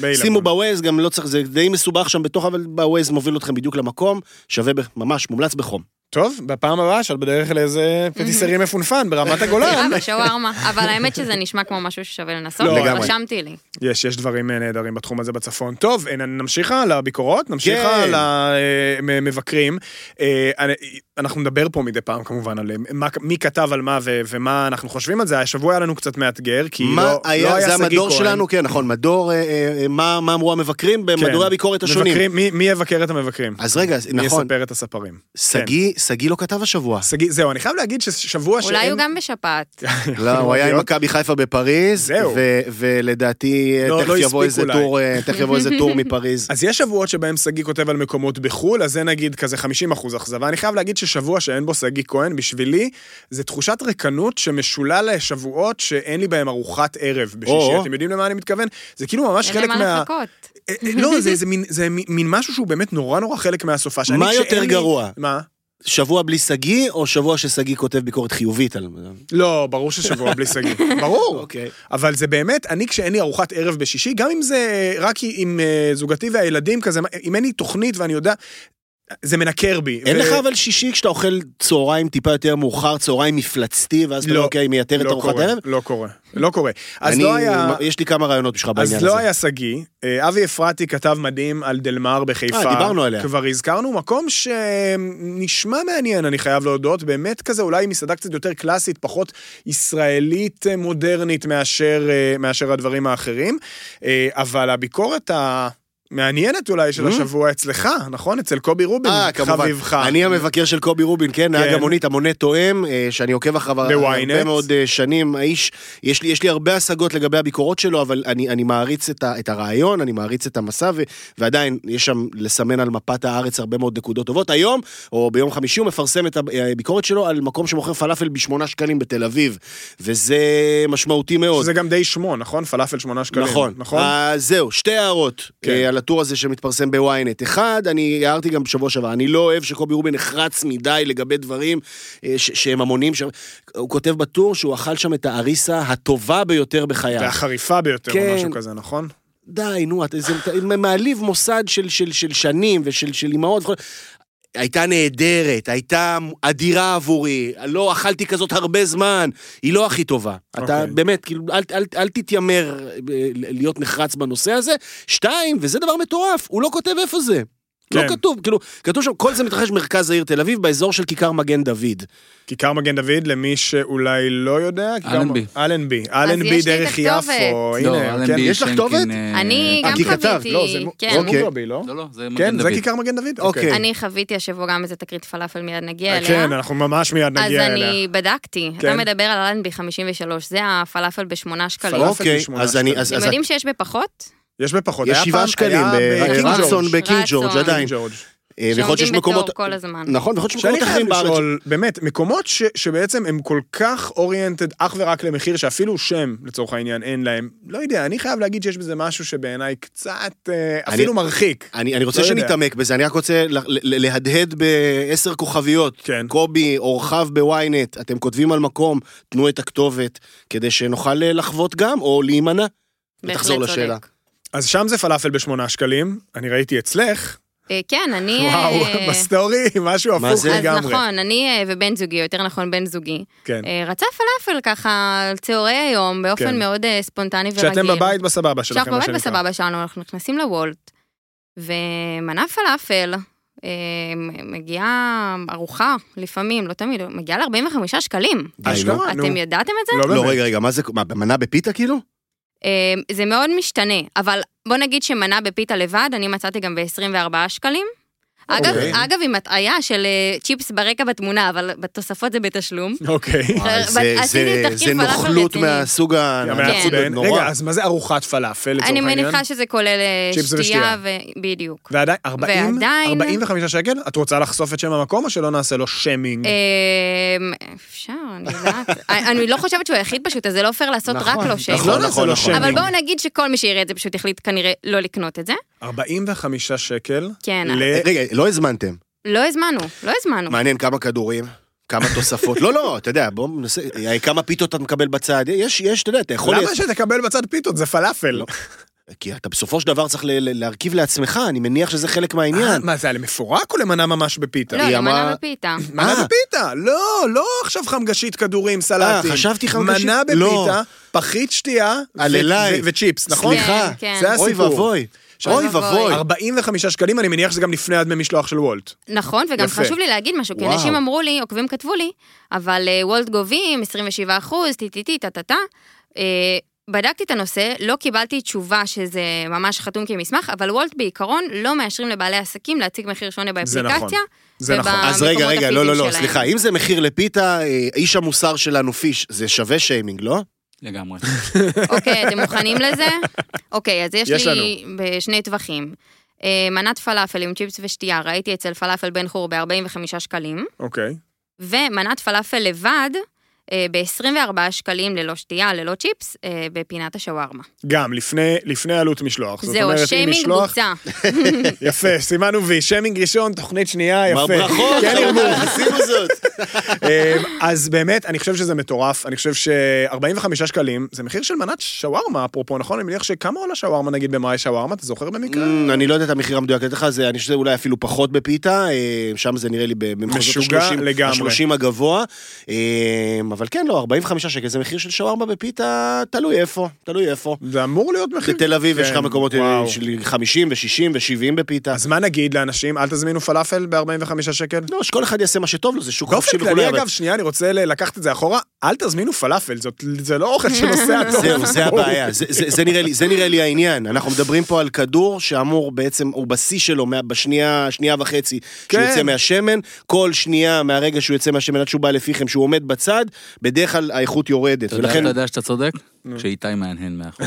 [SPEAKER 2] בעילבון. שימו בווייז, גם לא צריך, זה די מסובך שם בתוך, אבל בווייז מוביל אתכם בדיוק למקום, שווה ממש, מומלץ בחום.
[SPEAKER 1] טוב, בפעם הבאה שאת בדרך לאיזה פטיסרי מפונפן ברמת הגולן.
[SPEAKER 6] סבבה, שווארמה. אבל האמת שזה נשמע כמו משהו ששווה לנסות,
[SPEAKER 1] לא,
[SPEAKER 2] לגמרי.
[SPEAKER 6] רשמתי לי.
[SPEAKER 1] יש, יש דברים אה, נהדרים בתחום הזה בצפון. טוב, אה, נמשיך לביקורות, נמשיך
[SPEAKER 2] כן.
[SPEAKER 1] למבקרים. אה, אנחנו נדבר פה מדי פעם כמובן על אה, מי כתב על מה ו- ומה אנחנו חושבים על זה. השבוע היה לנו קצת מאתגר, כי לא
[SPEAKER 2] היה,
[SPEAKER 1] לא היה
[SPEAKER 2] זה
[SPEAKER 1] שגיא
[SPEAKER 2] המדור
[SPEAKER 1] כהן.
[SPEAKER 2] שלנו, כן, נכון, מדור, אה, אה, אה, מה מה אמרו המבקרים במדורי
[SPEAKER 1] כן.
[SPEAKER 2] הביקורת השונים.
[SPEAKER 1] מי, מי יבקר את המבקרים?
[SPEAKER 2] אז רגע,
[SPEAKER 1] מי
[SPEAKER 2] נכון,
[SPEAKER 1] יספר את הספרים?
[SPEAKER 2] שגיא, שגיא לא כתב השבוע.
[SPEAKER 1] שגיא, זהו, אני חייב להגיד ששבוע שאין...
[SPEAKER 6] אולי הוא גם בשפעת.
[SPEAKER 2] לא, הוא היה עם. מכבי חיפה בפריז,
[SPEAKER 1] זהו.
[SPEAKER 2] ולדעתי
[SPEAKER 1] לא-
[SPEAKER 2] תכף
[SPEAKER 1] לא
[SPEAKER 2] יבוא
[SPEAKER 1] הספיק
[SPEAKER 2] איזה
[SPEAKER 1] אולי.
[SPEAKER 2] טור, אה, תכף יבוא איזה טור מפריז.
[SPEAKER 1] אז יש שבועות שבהם שגיא כותב על מקומות בחו"ל, אז זה נגיד כזה 50 אחוז אכזבה. אני חייב להגיד ששבוע שאין בו שגיא כהן, בשבילי, זה תחושת ריקנות שמשולל לשבועות שאין לי בהם ארוחת ערב בשישי. אתם יודעים למה אני מתכוון? זה כאילו ממש חלק
[SPEAKER 6] מה. לחכות.
[SPEAKER 1] אה, אה, לא, זה- מין- משהו שהוא באמת נורא נורא חלק מהסופה.
[SPEAKER 2] מה יותר גרוע?
[SPEAKER 1] מה?
[SPEAKER 2] שבוע בלי שגיא, או שבוע ששגיא כותב ביקורת חיובית על...
[SPEAKER 1] לא, ברור ששבוע בלי שגיא. ברור.
[SPEAKER 2] אוקיי.
[SPEAKER 1] אבל זה באמת, אני כשאין לי ארוחת ערב בשישי, גם אם זה רק עם אה, זוגתי והילדים כזה, אם אין לי תוכנית ואני יודע, זה מנקר בי.
[SPEAKER 2] אין
[SPEAKER 1] ו-
[SPEAKER 2] לך אבל שישי כשאתה אוכל צהריים טיפה יותר מאוחר, צהריים מפלצתי, ואז אתה
[SPEAKER 1] לא,
[SPEAKER 2] אומר, אוקיי, מייתר את
[SPEAKER 1] לא
[SPEAKER 2] ארוחת
[SPEAKER 1] קורה,
[SPEAKER 2] ערב?
[SPEAKER 1] לא קורה, לא קורה. אז
[SPEAKER 2] אני-
[SPEAKER 1] לא היה...
[SPEAKER 2] יש לי כמה רעיונות בשבילך בעניין
[SPEAKER 1] אז
[SPEAKER 2] הזה.
[SPEAKER 1] לא היה שגיא, אה, אבי אפרתי כתב מדהים על דלמר בחיפה.
[SPEAKER 2] אה, דיברנו עליה.
[SPEAKER 1] כבר הזכרנו, מקום שנשמע מעניין, אני חייב להודות, באמת כזה אולי מסעדה קצת יותר קלאסית, פחות ישראלית אה, מודרנית מאשר, אה, מאשר הדברים האחרים, אבל הביקורת ה... מעניינת אולי של
[SPEAKER 2] Mm.
[SPEAKER 1] השבוע אצלך, נכון? אצל קובי רובין,
[SPEAKER 2] אה.
[SPEAKER 1] חביבך.
[SPEAKER 2] אני המבקר של קובי רובין, כן, נהג
[SPEAKER 1] כן.
[SPEAKER 2] המונית, המונה תואם, אה, שאני עוקב אחריו הרבה. מאוד אה, שנים. האיש, יש לי, יש לי הרבה השגות לגבי הביקורות שלו, אבל אני, אני מעריץ את, ה, את הרעיון, אני מעריץ את המסע, ו, ועדיין יש שם לסמן על מפת הארץ הרבה מאוד נקודות טובות. היום, או ביום חמישי, הוא מפרסם את הביקורת שלו על מקום שמוכר פלאפל בשמונה שקלים בתל אביב, וזה משמעותי מאוד.
[SPEAKER 1] שזה גם די שמו, נכון? פלאפל שמונה שקלים.
[SPEAKER 2] נכון,
[SPEAKER 1] נכון?
[SPEAKER 2] אז זהו, שתי הערות
[SPEAKER 1] כן.
[SPEAKER 2] הטור הזה שמתפרסם בוויינט. אחד, אני הערתי גם בשבוע שעבר, אני לא אוהב שקובי רובין נחרץ מדי לגבי דברים אה, ש- שהם המונים. ש... הוא כותב בטור שהוא אכל שם את האריסה הטובה ביותר בחייו.
[SPEAKER 1] והחריפה ביותר, או
[SPEAKER 2] כן.
[SPEAKER 1] משהו כזה, נכון?
[SPEAKER 2] די, נו, זה מעליב מוסד של, של, של שנים ושל של אימהות. הייתה נהדרת, הייתה אדירה עבורי, לא אכלתי כזאת הרבה זמן, היא לא הכי טובה. אתה
[SPEAKER 1] אוקיי.
[SPEAKER 2] באמת, כאילו, אל, אל, אל תתיימר אה, להיות נחרץ בנושא הזה. שתיים, וזה דבר מטורף, הוא לא כותב איפה זה.
[SPEAKER 1] כן.
[SPEAKER 2] לא כתוב, כאילו, כתוב שם, כל זה מתרחש במרכז העיר תל אביב, באזור של כיכר מגן דוד.
[SPEAKER 1] כיכר מגן דוד, למי שאולי לא יודע, כיכר-
[SPEAKER 4] אלנבי.
[SPEAKER 1] אלנבי, אלנבי דרך. יפו,
[SPEAKER 4] לא,
[SPEAKER 1] הנה,
[SPEAKER 4] אלנבי
[SPEAKER 1] כן,
[SPEAKER 2] יש לך כתובת?
[SPEAKER 4] אה,
[SPEAKER 6] אני
[SPEAKER 2] אה,
[SPEAKER 6] גם
[SPEAKER 2] כתבת,
[SPEAKER 6] חוויתי,
[SPEAKER 1] לא, זה
[SPEAKER 6] כן.
[SPEAKER 1] זה
[SPEAKER 2] אוקיי.
[SPEAKER 1] מוגרבי, לא?
[SPEAKER 4] לא, לא, זה מגן
[SPEAKER 1] כן,
[SPEAKER 4] דוד.
[SPEAKER 1] זה כיכר מגן דוד?
[SPEAKER 2] אוקיי.
[SPEAKER 6] אני חוויתי השבוע גם איזה תקרית פלאפל, מיד נגיע אליה.
[SPEAKER 1] כן, אנחנו ממש מיד
[SPEAKER 6] אז
[SPEAKER 1] נגיע אליה.
[SPEAKER 6] אני בדקתי,
[SPEAKER 1] כן.
[SPEAKER 6] אתה מדבר על אלנבי 53, זה הפלאפל בשמונה שקלים.
[SPEAKER 1] פלאפל
[SPEAKER 2] אוקיי,
[SPEAKER 1] בשמונה
[SPEAKER 2] אז אני,
[SPEAKER 1] שקלים.
[SPEAKER 2] אז,
[SPEAKER 6] אתם
[SPEAKER 2] אז
[SPEAKER 6] יודעים שיש בפחות?
[SPEAKER 1] יש בפחות.
[SPEAKER 2] יש שבעה שקלים
[SPEAKER 1] בקינג ג'ורג'.
[SPEAKER 2] בקינג ג'ורג'. עדיין. אה, ויכול להיות שיש מקומות...
[SPEAKER 6] כל הזמן.
[SPEAKER 2] נכון, ויכול להיות שיש
[SPEAKER 1] שאני
[SPEAKER 2] מקומות
[SPEAKER 1] חייב
[SPEAKER 2] אחרים בארץ.
[SPEAKER 1] לשאול, באמת, מקומות ש, שבעצם הם כל כך oriented אך ורק למחיר שאפילו שם, לצורך העניין, אין להם. לא יודע, אני חייב להגיד שיש בזה משהו שבעיניי קצת אה,
[SPEAKER 2] אני-
[SPEAKER 1] אפילו מרחיק.
[SPEAKER 2] אני, אני רוצה
[SPEAKER 1] לא.
[SPEAKER 2] שנתעמק בזה, אני רק רוצה להדהד בעשר כוכביות.
[SPEAKER 1] כן.
[SPEAKER 2] קובי, אורחב ב-ynet, אתם כותבים על מקום, תנו את הכתובת, כדי שנוכל אה, לחוות גם, או להימנע. ותחזור
[SPEAKER 6] בהחלט
[SPEAKER 2] לשאלה.
[SPEAKER 6] צודק.
[SPEAKER 1] אז שם זה פלאפל בשמונה שקלים, אני ראיתי אצלך,
[SPEAKER 6] אה, כן, אני...
[SPEAKER 1] וואו,
[SPEAKER 6] אה,
[SPEAKER 1] בסטורי, משהו
[SPEAKER 2] מה
[SPEAKER 1] הפוך
[SPEAKER 2] זה?
[SPEAKER 6] אז
[SPEAKER 1] לגמרי.
[SPEAKER 6] נכון, אני אה, ובן זוגי, יותר נכון בן זוגי,
[SPEAKER 1] כן.
[SPEAKER 6] רצה פלאפל ככה על צהרי היום, באופן
[SPEAKER 1] כן.
[SPEAKER 6] מאוד ספונטני ורגיל.
[SPEAKER 1] כשאתם בבית בסבבה שלכם,
[SPEAKER 6] כשאנחנו
[SPEAKER 1] מה
[SPEAKER 6] בבית
[SPEAKER 1] שנקרא.
[SPEAKER 6] בסבבה שלנו, אנחנו נכנסים לוולט, ומנה פלאפל, מגיעה ארוחה, לפעמים, לא תמיד, מגיעה ל-45 שקלים.
[SPEAKER 1] אשכרה,
[SPEAKER 2] נו.
[SPEAKER 6] אתם ידעתם את זה?
[SPEAKER 1] לא
[SPEAKER 2] לא. רגע, רגע, מה זה, מה, במנה בפיתה כאילו?
[SPEAKER 6] אה, זה מאוד משתנה, אבל בוא נגיד שמנה בפיתה לבד, אני מצאתי גם ב-24 שקלים, אגב,
[SPEAKER 1] אוקיי.
[SPEAKER 6] אגב, עם הטעיה של אה, צ'יפס ברקע בתמונה, אבל בתוספות זה בתשלום.
[SPEAKER 1] אוקיי.
[SPEAKER 2] זה- נוכלות. מהסוג הנחות
[SPEAKER 1] מעצבן.
[SPEAKER 2] נורא.
[SPEAKER 1] רגע, אז מה זה ארוחת פלאפל לצורך
[SPEAKER 6] אני? מניחה שזה כולל אה. שתייה, ו- בדיוק.
[SPEAKER 1] ועדיין, 40?
[SPEAKER 6] ועדיין-
[SPEAKER 1] 45 שקל? את רוצה לחשוף את שם המקום או שלא נעשה לו שיימינג?
[SPEAKER 6] אמ, אפשר, אני יודעת. אני אני לא חושבת שהוא היחיד פשוט, אז זה לא פייר לעשות רק לו שיימינג.
[SPEAKER 1] לא לו
[SPEAKER 2] נכון.
[SPEAKER 1] שיימינג.
[SPEAKER 6] אבל בואו נגיד שכל מי שיראה את זה פשוט החליט כנראה לא לקנות את זה.
[SPEAKER 1] 45 שקל?
[SPEAKER 6] כן.
[SPEAKER 1] ל-
[SPEAKER 2] רגע, לא הזמנתם.
[SPEAKER 6] לא הזמנו, לא הזמנו.
[SPEAKER 2] מעניין כמה כדורים, כמה תוספות. לא, לא, אתה יודע, בוא ננסה, אה, כמה פיתות אתה מקבל בצד. יש, יש, אתה יודע, אתה יכול...
[SPEAKER 1] למה שתקבל בצד פיתות? זה פלאפל.
[SPEAKER 2] לא. כי אתה בסופו של דבר צריך ל- ל- להרכיב לעצמך, אני מניח שזה חלק מהעניין.
[SPEAKER 1] מה זה, היה למפורק או למנה ממש בפיתה?
[SPEAKER 6] לא, למנה בפיתה.
[SPEAKER 1] מנה
[SPEAKER 2] אה.
[SPEAKER 1] בפיתה, לא, לא עכשיו חמגשית כדורים, סלטים.
[SPEAKER 2] אה, חשבתי חמגשית.
[SPEAKER 1] מנה
[SPEAKER 2] לא.
[SPEAKER 1] בפיתה, פחית שתייה וצ'יפס, נכון?
[SPEAKER 2] סליחה,
[SPEAKER 6] כן, כן.
[SPEAKER 1] זה
[SPEAKER 2] אוי
[SPEAKER 1] הסיפור.
[SPEAKER 2] ואבוי.
[SPEAKER 6] אוי ואבוי.
[SPEAKER 2] ואבוי.
[SPEAKER 1] 45 שקלים, אני מניח שזה גם לפני הדמי משלוח של וולט.
[SPEAKER 6] נכון, וגם
[SPEAKER 1] יפה.
[SPEAKER 6] חשוב לי להגיד משהו, כי
[SPEAKER 2] וואו.
[SPEAKER 6] אנשים אמרו לי, עוקבים כתבו לי, אבל אה, וולט גובים 27 אחוז, טי-טי-טי, טה-טה-טה. אה, בדקתי את הנושא, לא קיבלתי תשובה שזה ממש חתום כמסמך, אבל וולט בעיקרון לא מאשרים לבעלי עסקים להציג מחיר שונה
[SPEAKER 1] זה
[SPEAKER 6] באפליקציה.
[SPEAKER 1] נכון. זה נכון.
[SPEAKER 2] אז רגע, רגע, לא, לא, לא,
[SPEAKER 6] שלהם.
[SPEAKER 2] סליחה, אם זה מחיר לפיתה, אה, איש המוסר שלנו פיש, זה שווה שיימינג, לא?
[SPEAKER 4] לגמרי.
[SPEAKER 6] אוקיי, אתם מוכנים לזה? אוקיי, אז יש
[SPEAKER 1] יש
[SPEAKER 6] לי בשני טווחים. אה, מנת פלאפל עם צ'יפס ושתייה, ראיתי אצל פלאפל בן חור ב-45 שקלים,
[SPEAKER 1] אוקיי.
[SPEAKER 6] ומנת פלאפל לבד ב-24 שקלים ללא שתייה, ללא צ'יפס, אה, בפינת השווארמה.
[SPEAKER 1] גם, לפני, לפני עלות משלוח.
[SPEAKER 6] זהו,
[SPEAKER 1] אומרת, אם
[SPEAKER 6] שיימינג
[SPEAKER 1] משלוח-
[SPEAKER 6] בוצע.
[SPEAKER 1] יפה, סימנו וי, שיימינג ראשון, תוכנית שנייה,
[SPEAKER 2] מר
[SPEAKER 1] יפה.
[SPEAKER 2] ברכות,
[SPEAKER 1] כן ירבו.
[SPEAKER 2] עשינו זאת.
[SPEAKER 1] אמ, אז באמת, אני חושב שזה מטורף, אני חושב ש-45 שקלים זה מחיר של מנת שווארמה, אפרופו, נכון? אני מניח שכמה עולה שווארמה נגיד במאי שווארמה, אתה זוכר במקרה?
[SPEAKER 2] Mm, אני לא יודע את המחיר המדויק לתת לך, זה- אני חושב שזה אולי אפילו פחות בפיתה, אה, שם זה נראה לי במחוזות
[SPEAKER 1] משוגע
[SPEAKER 2] ה-30
[SPEAKER 1] לגמרי.
[SPEAKER 2] ה-30 הגבוה. אבל כן, לא, 45 שקל זה מחיר של שווארמה בפיתה, תלוי איפה, תלוי איפה.
[SPEAKER 1] זה אמור להיות מחיר.
[SPEAKER 2] בתל אביב יש לך
[SPEAKER 1] כן,
[SPEAKER 2] מקומות אה,
[SPEAKER 1] וואו.
[SPEAKER 2] של 50 ו-60 ו-70 בפיתה.
[SPEAKER 1] אז מה נגיד לאנשים, אל תזמינו פלאפל ב-45 שקל?
[SPEAKER 2] לא, שכל אחד יעשה מה שטוב לו, זה שוק
[SPEAKER 1] באופן
[SPEAKER 2] חופשי
[SPEAKER 1] כללי,
[SPEAKER 2] וכולי, אבל...
[SPEAKER 1] אגב, שנייה, אני רוצה לקחת את זה אחורה, אל תזמינו פלאפל, זאת- זה לא אוכל שנוסע טוב.
[SPEAKER 2] זהו, זה הבעיה, זה, זה, זה, נראה לי, זה נראה לי העניין. אנחנו מדברים פה על כדור שאמור בעצם, הוא בשיא שלו בשנייה, שנייה וחצי שהוא
[SPEAKER 1] כן.
[SPEAKER 2] יוצא מהשמן, כל שנייה מהרגע שהוא יוצא מהשמן עד שהוא בא לפיכם, שהוא עומד בצד, בדרך כלל האיכות יורדת.
[SPEAKER 4] אתה יודע
[SPEAKER 2] ולכן,
[SPEAKER 4] שאתה צודק? כשאיתי מהנהן מאחור.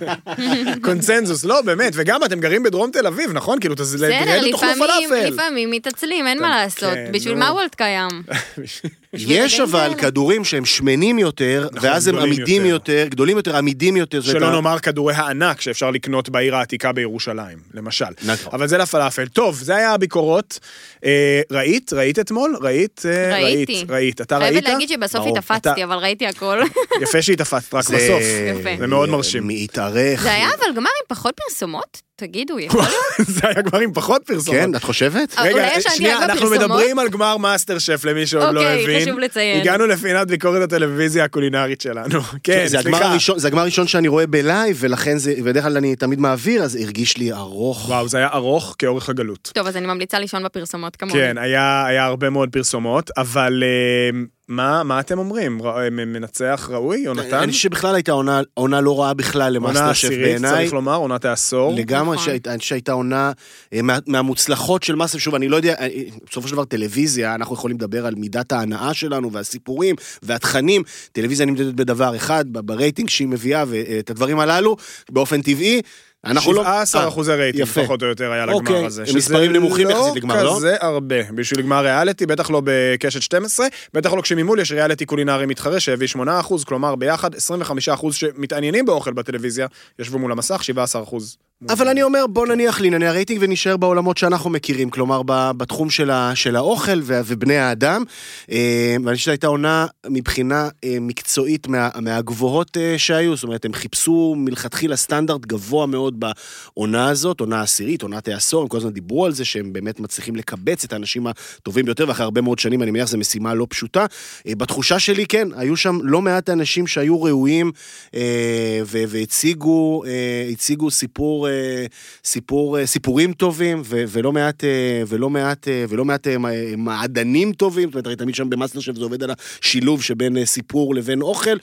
[SPEAKER 1] קונצנזוס, לא, באמת, וגם אתם גרים בדרום תל אביב, נכון? כאילו, תרדו תאכלו
[SPEAKER 6] לפעמים,
[SPEAKER 1] פלאפל.
[SPEAKER 6] לפעמים מתעצלים, אין מה לעשות.
[SPEAKER 1] כן,
[SPEAKER 6] בשביל. מה וולט קיים?
[SPEAKER 2] יש אבל. כדורים שהם שמנים יותר,
[SPEAKER 1] נכון,
[SPEAKER 2] ואז הם עמידים
[SPEAKER 1] יותר.
[SPEAKER 2] גדולים יותר, עמידים יותר.
[SPEAKER 1] שלא נאמר כדורי הענק שאפשר לקנות בעיר העתיקה בירושלים, למשל.
[SPEAKER 2] נכון.
[SPEAKER 1] אבל זה לפלאפל. טוב, זה היה הביקורות. אה, ראית? ראית אתמול? ראית? אה,
[SPEAKER 6] ראיתי.
[SPEAKER 1] ראית, ראית. אתה ראית?
[SPEAKER 6] חייבת להגיד שבסוף.
[SPEAKER 1] התעלפתי,
[SPEAKER 6] אבל ראיתי הכל.
[SPEAKER 1] יפה
[SPEAKER 2] שהתעלפת
[SPEAKER 1] בסוף.
[SPEAKER 6] יפה.
[SPEAKER 1] זה מאוד מרשים.
[SPEAKER 2] מתארך.
[SPEAKER 6] זה היה אבל גמר עם פחות פרסומות? תגידו, יכול להיות?
[SPEAKER 1] זה היה כבר עם פחות פרסומות.
[SPEAKER 2] כן, את חושבת?
[SPEAKER 6] אה,
[SPEAKER 1] רגע, שנייה, אנחנו? מדברים על גמר מאסטר שף למי שעוד לא
[SPEAKER 6] אוקיי,
[SPEAKER 1] הבין.
[SPEAKER 6] חשוב לציין.
[SPEAKER 1] הגענו לפינת ביקורת הטלוויזיה הקולינרית שלנו. כן, סליחה.
[SPEAKER 2] זה הגמר הראשון שאני רואה ב live, ולכן זה, בדרך כלל אני תמיד מעביר, אז הרגיש לי ארוך.
[SPEAKER 1] וואו, זה היה ארוך כאורך הגלות.
[SPEAKER 6] טוב, אז אני ממליצה לישון בפרסומות כמוני.
[SPEAKER 1] כן, היה, היה הרבה מאוד פרסומות, אבל אה, מה, מה אתם אומרים? ר- אה, מנצח ראוי, יונתן?
[SPEAKER 2] אני חושב שבכלל הייתה עונה, עונה לא רעה בכלל
[SPEAKER 1] עונה
[SPEAKER 2] למאסטר שף
[SPEAKER 1] עשירית,
[SPEAKER 2] בעיניי.
[SPEAKER 1] צריך לומר, עונת העשור.
[SPEAKER 2] לגמרי,
[SPEAKER 6] נכון.
[SPEAKER 2] שהייתה- אני חושב שהייתה עונה אה, מה- מהמוצלחות של מאסטר, שוב, אני לא יודע, אה, בסופו של דבר טלוויזיה, אנחנו יכולים לדבר על מידת ההנאה שלנו והסיפורים והתכנים. טלוויזיה נמדדת בדבר אחד, ברייטינג שהיא מביאה ואת הדברים הללו, באופן טבעי. אנחנו לא...
[SPEAKER 1] 17
[SPEAKER 2] אה,
[SPEAKER 1] אחוזי רייטינג,
[SPEAKER 2] יפה.
[SPEAKER 1] פחות או יותר, היה
[SPEAKER 2] אוקיי,
[SPEAKER 1] לגמר הזה.
[SPEAKER 2] מספרים נמוכים יחסית לגמר, לא?
[SPEAKER 1] לא כזה הרבה. בשביל גמר ריאליטי, בטח לא בקשת 12, בטח לא כשממול יש ריאליטי קולינרי מתחרה שהביא 8 אחוז, כלומר ביחד 25 אחוז שמתעניינים באוכל בטלוויזיה, ישבו מול המסך, 17 אחוז.
[SPEAKER 2] אבל אני אומר, בוא נניח לענייני הרייטינג ונישאר בעולמות שאנחנו מכירים, כלומר בתחום של, ה, של האוכל ובני האדם. אה, ואני חושב שהייתה עונה מבחינה אה, מקצועית מה, מהגבוהות אה, שהיו, זאת אומרת, הם חיפשו מלכתחילה סטנדרט גבוה מאוד בעונה הזאת, עונה עשירית, עונת העשור, הם כל הזמן דיברו על זה שהם באמת מצליחים לקבץ את האנשים הטובים ביותר, ואחרי הרבה מאוד שנים, אני מניח זו משימה לא פשוטה. אה, בתחושה שלי, כן, היו שם לא מעט אנשים שהיו ראויים אה, והציגו אה, הציגו סיפור, סיפור, סיפורים טובים, ולא מעט, ולא מעט, ולא מעט מע- מעדנים טובים, זאת אומרת, הרי תמיד שם במאסטר שף זה עובד על השילוב שבין סיפור לבין אוכל.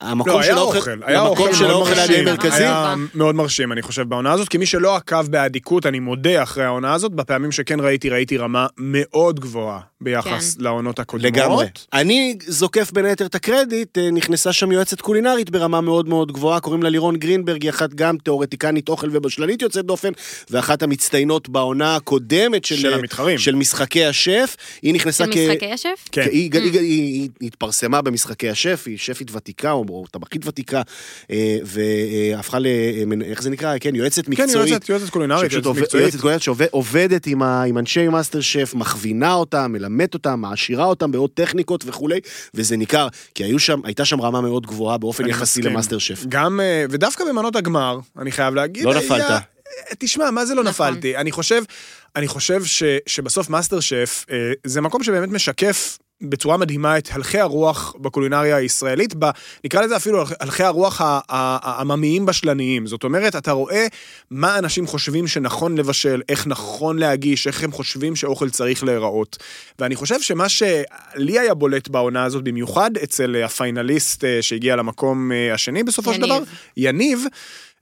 [SPEAKER 2] המקום
[SPEAKER 1] לא,
[SPEAKER 2] של
[SPEAKER 1] היה
[SPEAKER 2] האוכל,
[SPEAKER 1] אוכל, היה
[SPEAKER 2] המקום
[SPEAKER 1] אוכל
[SPEAKER 2] של
[SPEAKER 1] מאוד
[SPEAKER 2] האוכל היה מרכזי.
[SPEAKER 1] היה מאוד מרשים, אני חושב, בעונה הזאת, כי מי שלא עקב באדיקות, אני מודה אחרי העונה הזאת, בפעמים שכן ראיתי, ראיתי רמה מאוד גבוהה ביחס
[SPEAKER 6] כן.
[SPEAKER 1] לעונות הקודמות.
[SPEAKER 2] לגמרי. אני זוקף בין היתר את הקרדיט, אה, נכנסה שם יועצת קולינרית ברמה מאוד מאוד גבוהה, קוראים לה לירון גרינברג, היא אחת גם תיאורטיקנית אוכל ובשלנית יוצאת דופן, ואחת המצטיינות בעונה הקודמת של,
[SPEAKER 1] של המתחרים.
[SPEAKER 2] של משחקי השף. היא נכנסה
[SPEAKER 6] של
[SPEAKER 2] כ...
[SPEAKER 6] משחקי השף?
[SPEAKER 1] כן.
[SPEAKER 2] היא, היא, היא, היא, היא התפרסמה במשחקי השף, היא שפית ותיקה או, או טבחית ותיקה, אה, והפכה ל... אה, איך זה נקרא? כן, יועצת
[SPEAKER 1] כן,
[SPEAKER 2] מקצועית.
[SPEAKER 1] יועצת, יועצת קולינרית, יועצת מקצועית.
[SPEAKER 2] יועצת קולינרית שעובדת עם, ה- עם אנשי מאסטר שף, מכווינה אותם, מלמדת אותם, מעשירה אותם בעוד טכניקות וכולי, וזה ניכר, כי שם, הייתה שם רמה מאוד גבוהה באופן יחסי
[SPEAKER 1] מסכים.
[SPEAKER 2] למאסטר שף.
[SPEAKER 1] גם, אה, ודווקא במנות הגמר, אני חייב להגיד...
[SPEAKER 2] לא
[SPEAKER 1] היה-
[SPEAKER 2] נפלת.
[SPEAKER 1] אה, תשמע, מה זה לא
[SPEAKER 6] נכון.
[SPEAKER 1] נפלתי? אני חושב, אני חושב ש, שבסוף מאסטר שף אה, זה מקום שבאמת משקף בצורה מדהימה את הלכי הרוח בקולינריה הישראלית, ב, נקרא לזה אפילו הלכי הרוח העממיים בשלניים. זאת אומרת, אתה רואה מה אנשים חושבים שנכון לבשל, איך נכון להגיש, איך הם חושבים שאוכל צריך להיראות. ואני חושב שמה שלי היה בולט בעונה הזאת, במיוחד אצל הפיינליסט אה, שהגיע למקום אה, השני בסופו של
[SPEAKER 6] יניב.
[SPEAKER 1] דבר, יניב,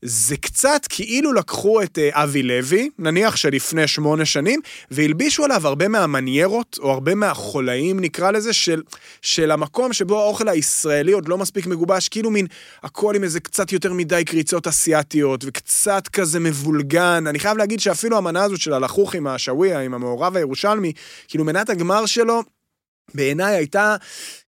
[SPEAKER 1] זה קצת כאילו לקחו את אה, אבי לוי, נניח שלפני שמונה שנים, והלבישו עליו הרבה מהמניירות, או הרבה מהחולאים נקרא לזה, של, של המקום שבו האוכל הישראלי עוד לא מספיק מגובש, כאילו מין הכל עם איזה קצת יותר מדי קריצות אסיאתיות, וקצת כזה מבולגן. אני חייב להגיד שאפילו המנה הזאת של הלחוך עם השאוויה, עם המעורב הירושלמי, כאילו מנת הגמר שלו, בעיניי הייתה...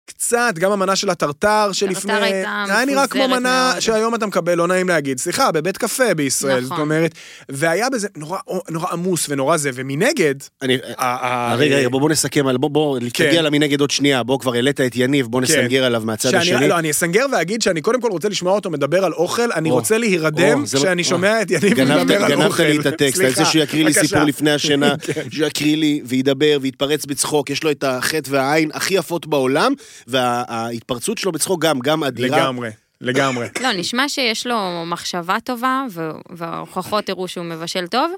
[SPEAKER 1] קצת, גם המנה של הטרטר שלפני...
[SPEAKER 6] הייתה
[SPEAKER 1] היה נראה כמו
[SPEAKER 6] מפוזרת
[SPEAKER 1] מנה
[SPEAKER 6] מאוד.
[SPEAKER 1] שהיום אתה מקבל, לא נעים להגיד. סליחה, בבית קפה בישראל,
[SPEAKER 6] נכון.
[SPEAKER 1] זאת אומרת, והיה בזה נורא, נורא עמוס ונורא זה, ומנגד...
[SPEAKER 2] אני...
[SPEAKER 1] ה- ה-
[SPEAKER 2] אה, רגע, רגע, בוא בוא נסכם על... בוא, בוא,
[SPEAKER 1] כן.
[SPEAKER 2] תגיע למנגד עוד שנייה, בוא כבר העלית את יניב, בוא
[SPEAKER 1] כן.
[SPEAKER 2] נסנגר עליו מהצד
[SPEAKER 1] שאני,
[SPEAKER 2] השני.
[SPEAKER 1] לא, אני אסנגר ואגיד שאני קודם כל רוצה לשמוע אותו מדבר על אוכל, אני
[SPEAKER 2] או,
[SPEAKER 1] רוצה להירדם
[SPEAKER 2] או, זה-
[SPEAKER 1] כשאני
[SPEAKER 2] או.
[SPEAKER 1] שומע את יניב
[SPEAKER 2] גנבת,
[SPEAKER 1] מדבר על אוכל.
[SPEAKER 2] גנבת לי את הטקסט, אני רוצה
[SPEAKER 1] סליחה,
[SPEAKER 2] שהוא יקריא לי. סיפור לפני השינה,
[SPEAKER 1] כן.
[SPEAKER 2] שהוא יקריא לי וידבר ויתפרץ בצחוק, יש לו את החטא והעין הכי יפות בעולם, וההתפרצות שלו בצחוק גם, גם אדירה.
[SPEAKER 1] לגמרי, לגמרי.
[SPEAKER 6] לא, נשמע שיש לו מחשבה טובה, וההוכחות הראו שהוא מבשל טוב,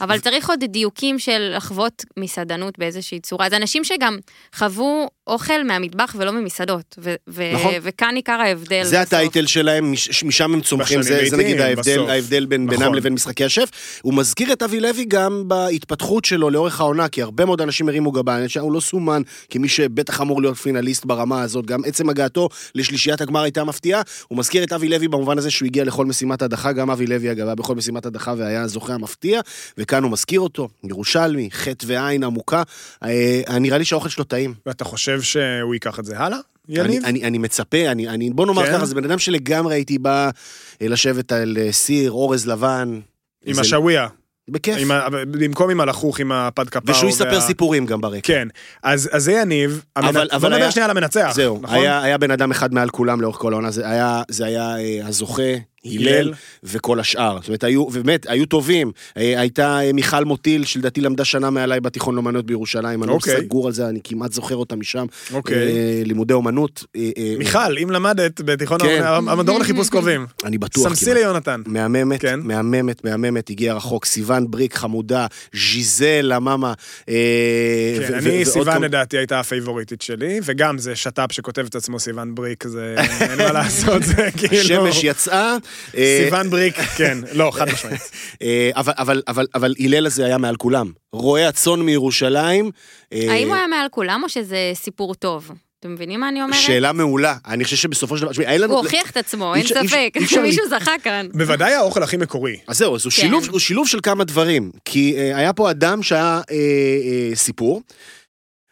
[SPEAKER 6] אבל צריך עוד דיוקים של לחוות מסעדנות באיזושהי צורה. זה אנשים שגם חוו אוכל מהמטבח ולא ממסעדות, ו- ו-
[SPEAKER 2] נכון.
[SPEAKER 6] וכאן עיקר ההבדל.
[SPEAKER 2] זה
[SPEAKER 6] בסוף.
[SPEAKER 2] הטייטל שלהם, מש- משם הם צומחים, זה, זה נגיד ההבדל,
[SPEAKER 1] בסוף.
[SPEAKER 2] ההבדל בין
[SPEAKER 1] נכון.
[SPEAKER 2] בינם לבין משחקי השף. הוא מזכיר את אבי לוי גם בהתפתחות שלו לאורך העונה, כי הרבה מאוד אנשים הרימו גבה, שהוא לא סומן כמי שבטח אמור להיות פינליסט ברמה הזאת, גם עצם הגעתו לשלישיית הגמר הייתה מפתיעה. הוא מזכיר את אבי לוי במובן הזה שהוא הגיע לכל משימת הדחה, גם אבי לוי אגב היה בכל משימת הדחה והיה הזוכה המפתיע, וכאן הוא מזכיר אותו, ירושלמי, חטא ועין עמוקה. אה, נראה לי שהאוכל שלו טעים.
[SPEAKER 1] ואתה חושב שהוא ייקח את זה הלאה,
[SPEAKER 2] אני,
[SPEAKER 1] יניב?
[SPEAKER 2] אני, אני מצפה, אני, אני, בוא נאמר
[SPEAKER 1] כן?
[SPEAKER 2] ככה, זה בן אדם שלגמרי הייתי בא אה, לשבת על אה, סיר, אורז לבן.
[SPEAKER 1] עם
[SPEAKER 2] איזה-
[SPEAKER 1] השאוויה,
[SPEAKER 2] בכיף.
[SPEAKER 1] עם ה- במקום עם הלחוך, עם הפד קפאו.
[SPEAKER 2] ושהוא יספר
[SPEAKER 1] וה-
[SPEAKER 2] סיפורים גם ברקע.
[SPEAKER 1] כן, אז אז זה יניב,
[SPEAKER 2] אבל-
[SPEAKER 1] המנ-
[SPEAKER 2] אבל
[SPEAKER 1] בוא נדבר
[SPEAKER 2] היה-
[SPEAKER 1] שנייה על המנצח,
[SPEAKER 2] זהו,
[SPEAKER 1] נכון?
[SPEAKER 2] היה, היה בן אדם אחד מעל כולם לאורך כל העונה, זה היה, זה היה אה, הזוכה, הלל. וכל השאר. זאת אומרת, היו, ובאמת, היו טובים. אה, הייתה אה, מיכל מוטיל, שלדעתי למדה שנה מעליי בתיכון לאומנויות בירושלים, אני לא
[SPEAKER 1] אוקיי.
[SPEAKER 2] סגור על זה, אני כמעט זוכר אותה משם.
[SPEAKER 1] אוקיי.
[SPEAKER 2] אה, לימודי אומנות.
[SPEAKER 1] מיכל, אם למדת בתיכון
[SPEAKER 2] כן.
[SPEAKER 1] המדור לחיפוש קרובים,
[SPEAKER 2] אני בטוח.
[SPEAKER 1] סמסי. ליונתן.
[SPEAKER 2] מהממת,
[SPEAKER 1] כן.
[SPEAKER 2] מהממת, מהממת, הגיעה רחוק. סיוון בריק חמודה, ז'יזל, המאמה.
[SPEAKER 1] כן,
[SPEAKER 2] ו-
[SPEAKER 1] אני,
[SPEAKER 2] ו-
[SPEAKER 1] סיוון לדעתי הייתה הפייבוריטית שלי, וגם זה שת"פ שכותב את עצמו סיוון בריק, זה אין מה לעשות, זה כאילו...
[SPEAKER 2] שמש יצאה. אה,
[SPEAKER 1] סיוון בריק, כן, לא, חד משמעית.
[SPEAKER 2] אה, אבל, אבל, אבל, אבל הלל הזה היה מעל כולם. רועה הצאן מירושלים. אה,
[SPEAKER 6] האם הוא היה מעל כולם או שזה סיפור טוב? אתם מבינים מה אני אומרת?
[SPEAKER 2] שאלה מעולה. אני חושב שבסופו של דבר, תשמעי, אין לנו...
[SPEAKER 6] הוא הוכיח את עצמו,
[SPEAKER 2] אי
[SPEAKER 6] אין ספק. מישהו זכה כאן.
[SPEAKER 1] בוודאי האוכל הכי מקורי.
[SPEAKER 2] אז זהו, אז הוא,
[SPEAKER 6] כן.
[SPEAKER 2] שילוב, שילוב של כמה דברים. כי היה פה אדם שהיה סיפור,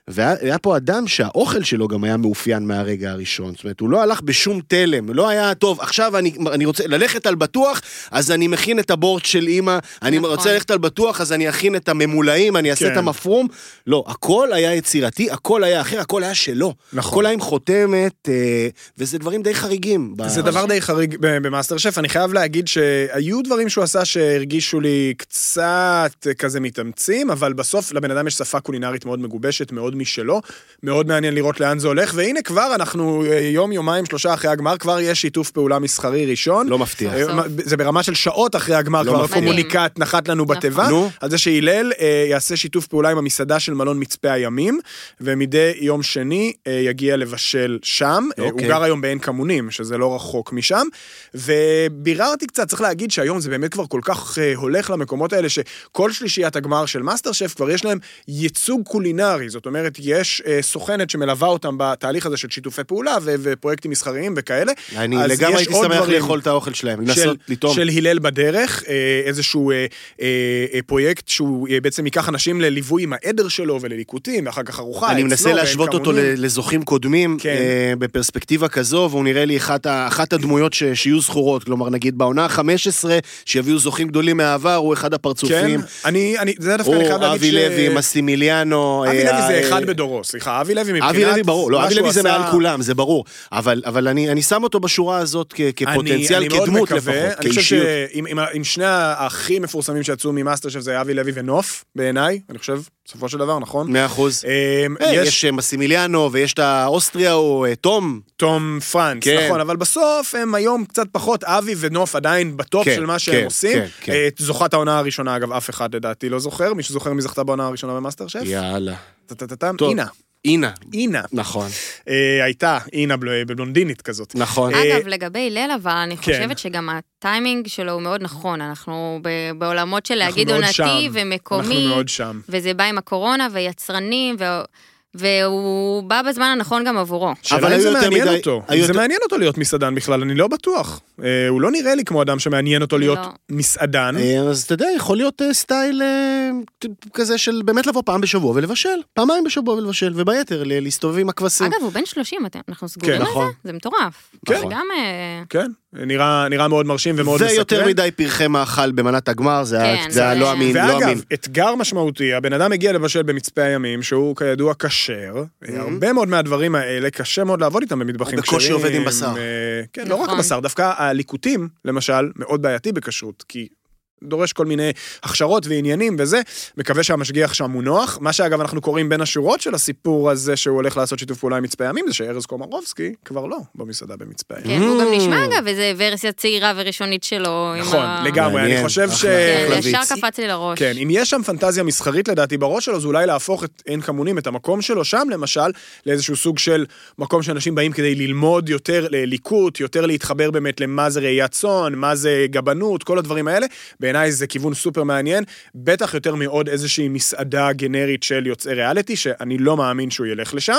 [SPEAKER 2] והיה היה פה אדם שהאוכל שלו גם היה מאופיין מהרגע הראשון. זאת אומרת, הוא לא הלך בשום תלם, לא היה, טוב, עכשיו אני, אני רוצה ללכת על בטוח, אז אני מכין את הבורט של אימא, אני
[SPEAKER 6] נכון.
[SPEAKER 2] רוצה ללכת על בטוח, אז אני אכין את הממולאים, אני אעשה
[SPEAKER 1] כן.
[SPEAKER 2] את המפרום. לא, הכל היה יצירתי, הכל היה אחר, הכל היה שלו.
[SPEAKER 1] נכון.
[SPEAKER 2] הכל היה עם חותמת, אה, וזה דברים די חריגים. ב-
[SPEAKER 1] זה דבר די חריג ב- במאסטר שף, אני חייב להגיד שהיו דברים שהוא עשה שהרגישו לי קצת כזה מתאמצים, אבל בסוף לבן אדם יש שפה קולינרית מאוד מגובשת, מאוד מי שלא. מאוד מעניין לראות לאן זה הולך, והנה כבר אנחנו אה, יום, יומיים, שלושה אחרי הגמר, כבר יש שיתוף פעולה מסחרי ראשון.
[SPEAKER 2] לא מפתיע.
[SPEAKER 1] אה, זה ברמה של שעות אחרי הגמר,
[SPEAKER 2] לא
[SPEAKER 1] כבר
[SPEAKER 2] מפתיע.
[SPEAKER 1] הקומוניקט נחת לנו בתיבה,
[SPEAKER 2] נו.
[SPEAKER 1] על זה שהלל אה, יעשה שיתוף פעולה עם המסעדה של מלון מצפה הימים, ומדי יום שני אה, יגיע לבשל שם. אה, הוא
[SPEAKER 2] אוקיי.
[SPEAKER 1] גר היום בעין כמונים, שזה לא רחוק משם. וביררתי קצת, צריך להגיד שהיום זה באמת כבר כל כך אה, הולך למקומות האלה, שכל שלישיית הגמר של מאסטר שף כבר יש להם ייצוג קולינרי, זאת אומרת, יש אה, סוכנת שמלווה אותם בתהליך הזה של שיתופי פעולה ו- ופרויקטים מסחריים וכאלה.
[SPEAKER 2] אני לגמרי הייתי שמח. לאכול את האוכל שלהם,
[SPEAKER 1] של,
[SPEAKER 2] לנסות לטעום.
[SPEAKER 1] של הלל בדרך, אה, איזשהו אה, אה, אה, פרויקט שהוא אה, בעצם ייקח אנשים לליווי עם העדר שלו ולליקוטים, ואחר כך ארוחה
[SPEAKER 2] אני מנסה להשוות אותו לזוכים קודמים,
[SPEAKER 1] כן.
[SPEAKER 2] אה, בפרספקטיבה כזו, והוא נראה לי אחת, אחת הדמויות ש, שיהיו זכורות. כלומר, נגיד בעונה ה-15, שיביאו זוכים גדולים מהעבר, הוא אחד
[SPEAKER 1] כן,
[SPEAKER 2] הפרצופים.
[SPEAKER 1] אני, אני, זה דווקא אני
[SPEAKER 2] או
[SPEAKER 1] חייב להגיד
[SPEAKER 2] אבי
[SPEAKER 1] ש...
[SPEAKER 2] לוי, מסימיליאנו.
[SPEAKER 1] אבי לוי זה
[SPEAKER 2] אה,
[SPEAKER 1] אחד בדורו, סליחה, אבי לוי מבחינת...
[SPEAKER 2] אבי לוי ברור, לא, אבי לוי זה מעל כולם, זה ברור. אבל, אבל אני, אני שם אותו בשורה הזאת כ, כפוטנציאל, כדמות לפחות,
[SPEAKER 1] אני חושב. שעם עם, עם שני הכי מפורסמים שיצאו ממאסטר שף זה אבי לוי ונוף, בעיניי, אני חושב, בסופו של דבר, נכון?
[SPEAKER 2] מאה אחוז.
[SPEAKER 1] אמ,
[SPEAKER 2] אה,
[SPEAKER 1] יש
[SPEAKER 2] אה, מסימיליאנו ויש את האוסטריה או אה, תום.
[SPEAKER 1] תום פרנס,
[SPEAKER 2] כן.
[SPEAKER 1] נכון, אבל בסוף הם היום קצת פחות, אבי ונוף עדיין ב top
[SPEAKER 2] כן,
[SPEAKER 1] של מה שהם
[SPEAKER 2] כן,
[SPEAKER 1] עושים. אה, את זוכת העונה הראשונה, אגב, אף אחד לדעתי לא זוכר, מי שזוכר מי זכתה בעונה הראשונה במאסטר שף?
[SPEAKER 2] יאללה.
[SPEAKER 1] טה-טה-טם,
[SPEAKER 2] טוב.
[SPEAKER 1] אינה,
[SPEAKER 2] אינה.
[SPEAKER 1] אינה.
[SPEAKER 2] נכון,
[SPEAKER 1] אה, הייתה אינה בל- בלונדינית כזאת.
[SPEAKER 2] נכון.
[SPEAKER 6] אגב, לגבי הלל, אבל אני
[SPEAKER 1] כן.
[SPEAKER 6] חושבת שגם הטיימינג שלו הוא מאוד נכון. אנחנו ב- בעולמות של להגיד עונתי. ומקומי,
[SPEAKER 1] אנחנו מאוד שם.
[SPEAKER 6] וזה בא עם הקורונה ויצרנים, ו... והוא בא בזמן הנכון גם עבורו.
[SPEAKER 2] אבל
[SPEAKER 1] אם זה
[SPEAKER 2] יותר
[SPEAKER 1] מעניין
[SPEAKER 2] מדי-
[SPEAKER 1] אותו. אם זה
[SPEAKER 2] יותר-
[SPEAKER 1] מעניין אותו להיות מסעדן בכלל, אני לא בטוח. אה, הוא לא נראה לי כמו אדם שמעניין אותו להיות
[SPEAKER 6] לא.
[SPEAKER 1] מסעדן.
[SPEAKER 2] אה, אז אתה יודע, יכול להיות אה, סטייל אה, כזה של באמת לבוא פעם בשבוע ולבשל, פעמיים בשבוע ולבשל, וביתר ל- להסתובב עם הכבשים.
[SPEAKER 6] אגב, הוא בן 30, אתם- אנחנו סגורים
[SPEAKER 1] כן,
[SPEAKER 6] על
[SPEAKER 2] נכון.
[SPEAKER 6] זה? זה מטורף.
[SPEAKER 1] כן.
[SPEAKER 6] זה גם... אה,
[SPEAKER 1] כן, נראה נראה מאוד מרשים ומאוד מסקרן.
[SPEAKER 2] ויותר מדי פרחי מאכל במנת הגמר, זה היה-
[SPEAKER 6] כן,
[SPEAKER 2] זה
[SPEAKER 6] זה-
[SPEAKER 2] לא אמין, לא אמין.
[SPEAKER 1] ואגב, אתגר משמעותי, הבן אדם הגיע לבשל במצפה הימים, שהוא כידוע כשר, הרבה מאוד מהדברים האלה, קשה מאוד לעבוד איתם במטבחים
[SPEAKER 2] הוא בקושי
[SPEAKER 1] כשרים,
[SPEAKER 2] עובד עם בשר.
[SPEAKER 1] אה, כן, לא רק
[SPEAKER 6] נכון.
[SPEAKER 1] הבשר, דווקא הליקוטים, למשל, מאוד בעייתי בכשרות, כי... דורש כל מיני הכשרות ועניינים וזה, מקווה שהמשגיח שם הוא נוח. מה שאגב אנחנו קוראים בין השורות של הסיפור הזה שהוא הולך לעשות שיתוף פעולה עם מצפה ימים, זה שארז קומרובסקי כבר לא במסעדה במצפה ימים.
[SPEAKER 6] כן, הוא גם נשמע אגב איזה ורסיה צעירה וראשונית שלו.
[SPEAKER 1] נכון, לגמרי, אני חושב ש...
[SPEAKER 6] כן, ישר. קפץ לי לראש.
[SPEAKER 1] כן, אם יש שם פנטזיה מסחרית לדעתי בראש שלו, זה אולי להפוך את עין כמונים, את המקום שלו שם למשל, לאיזשהו סוג של מקום שאנשים באים כדי ללמוד יותר לליקוט, יותר להתחבר באמת למה זה ראיית צאן, מה זה גבנות, כל הדברים האלה. בעיניי זה כיוון סופר מעניין, בטח יותר מעוד איזושהי מסעדה גנרית של יוצאי ריאליטי, שאני לא מאמין שהוא ילך לשם,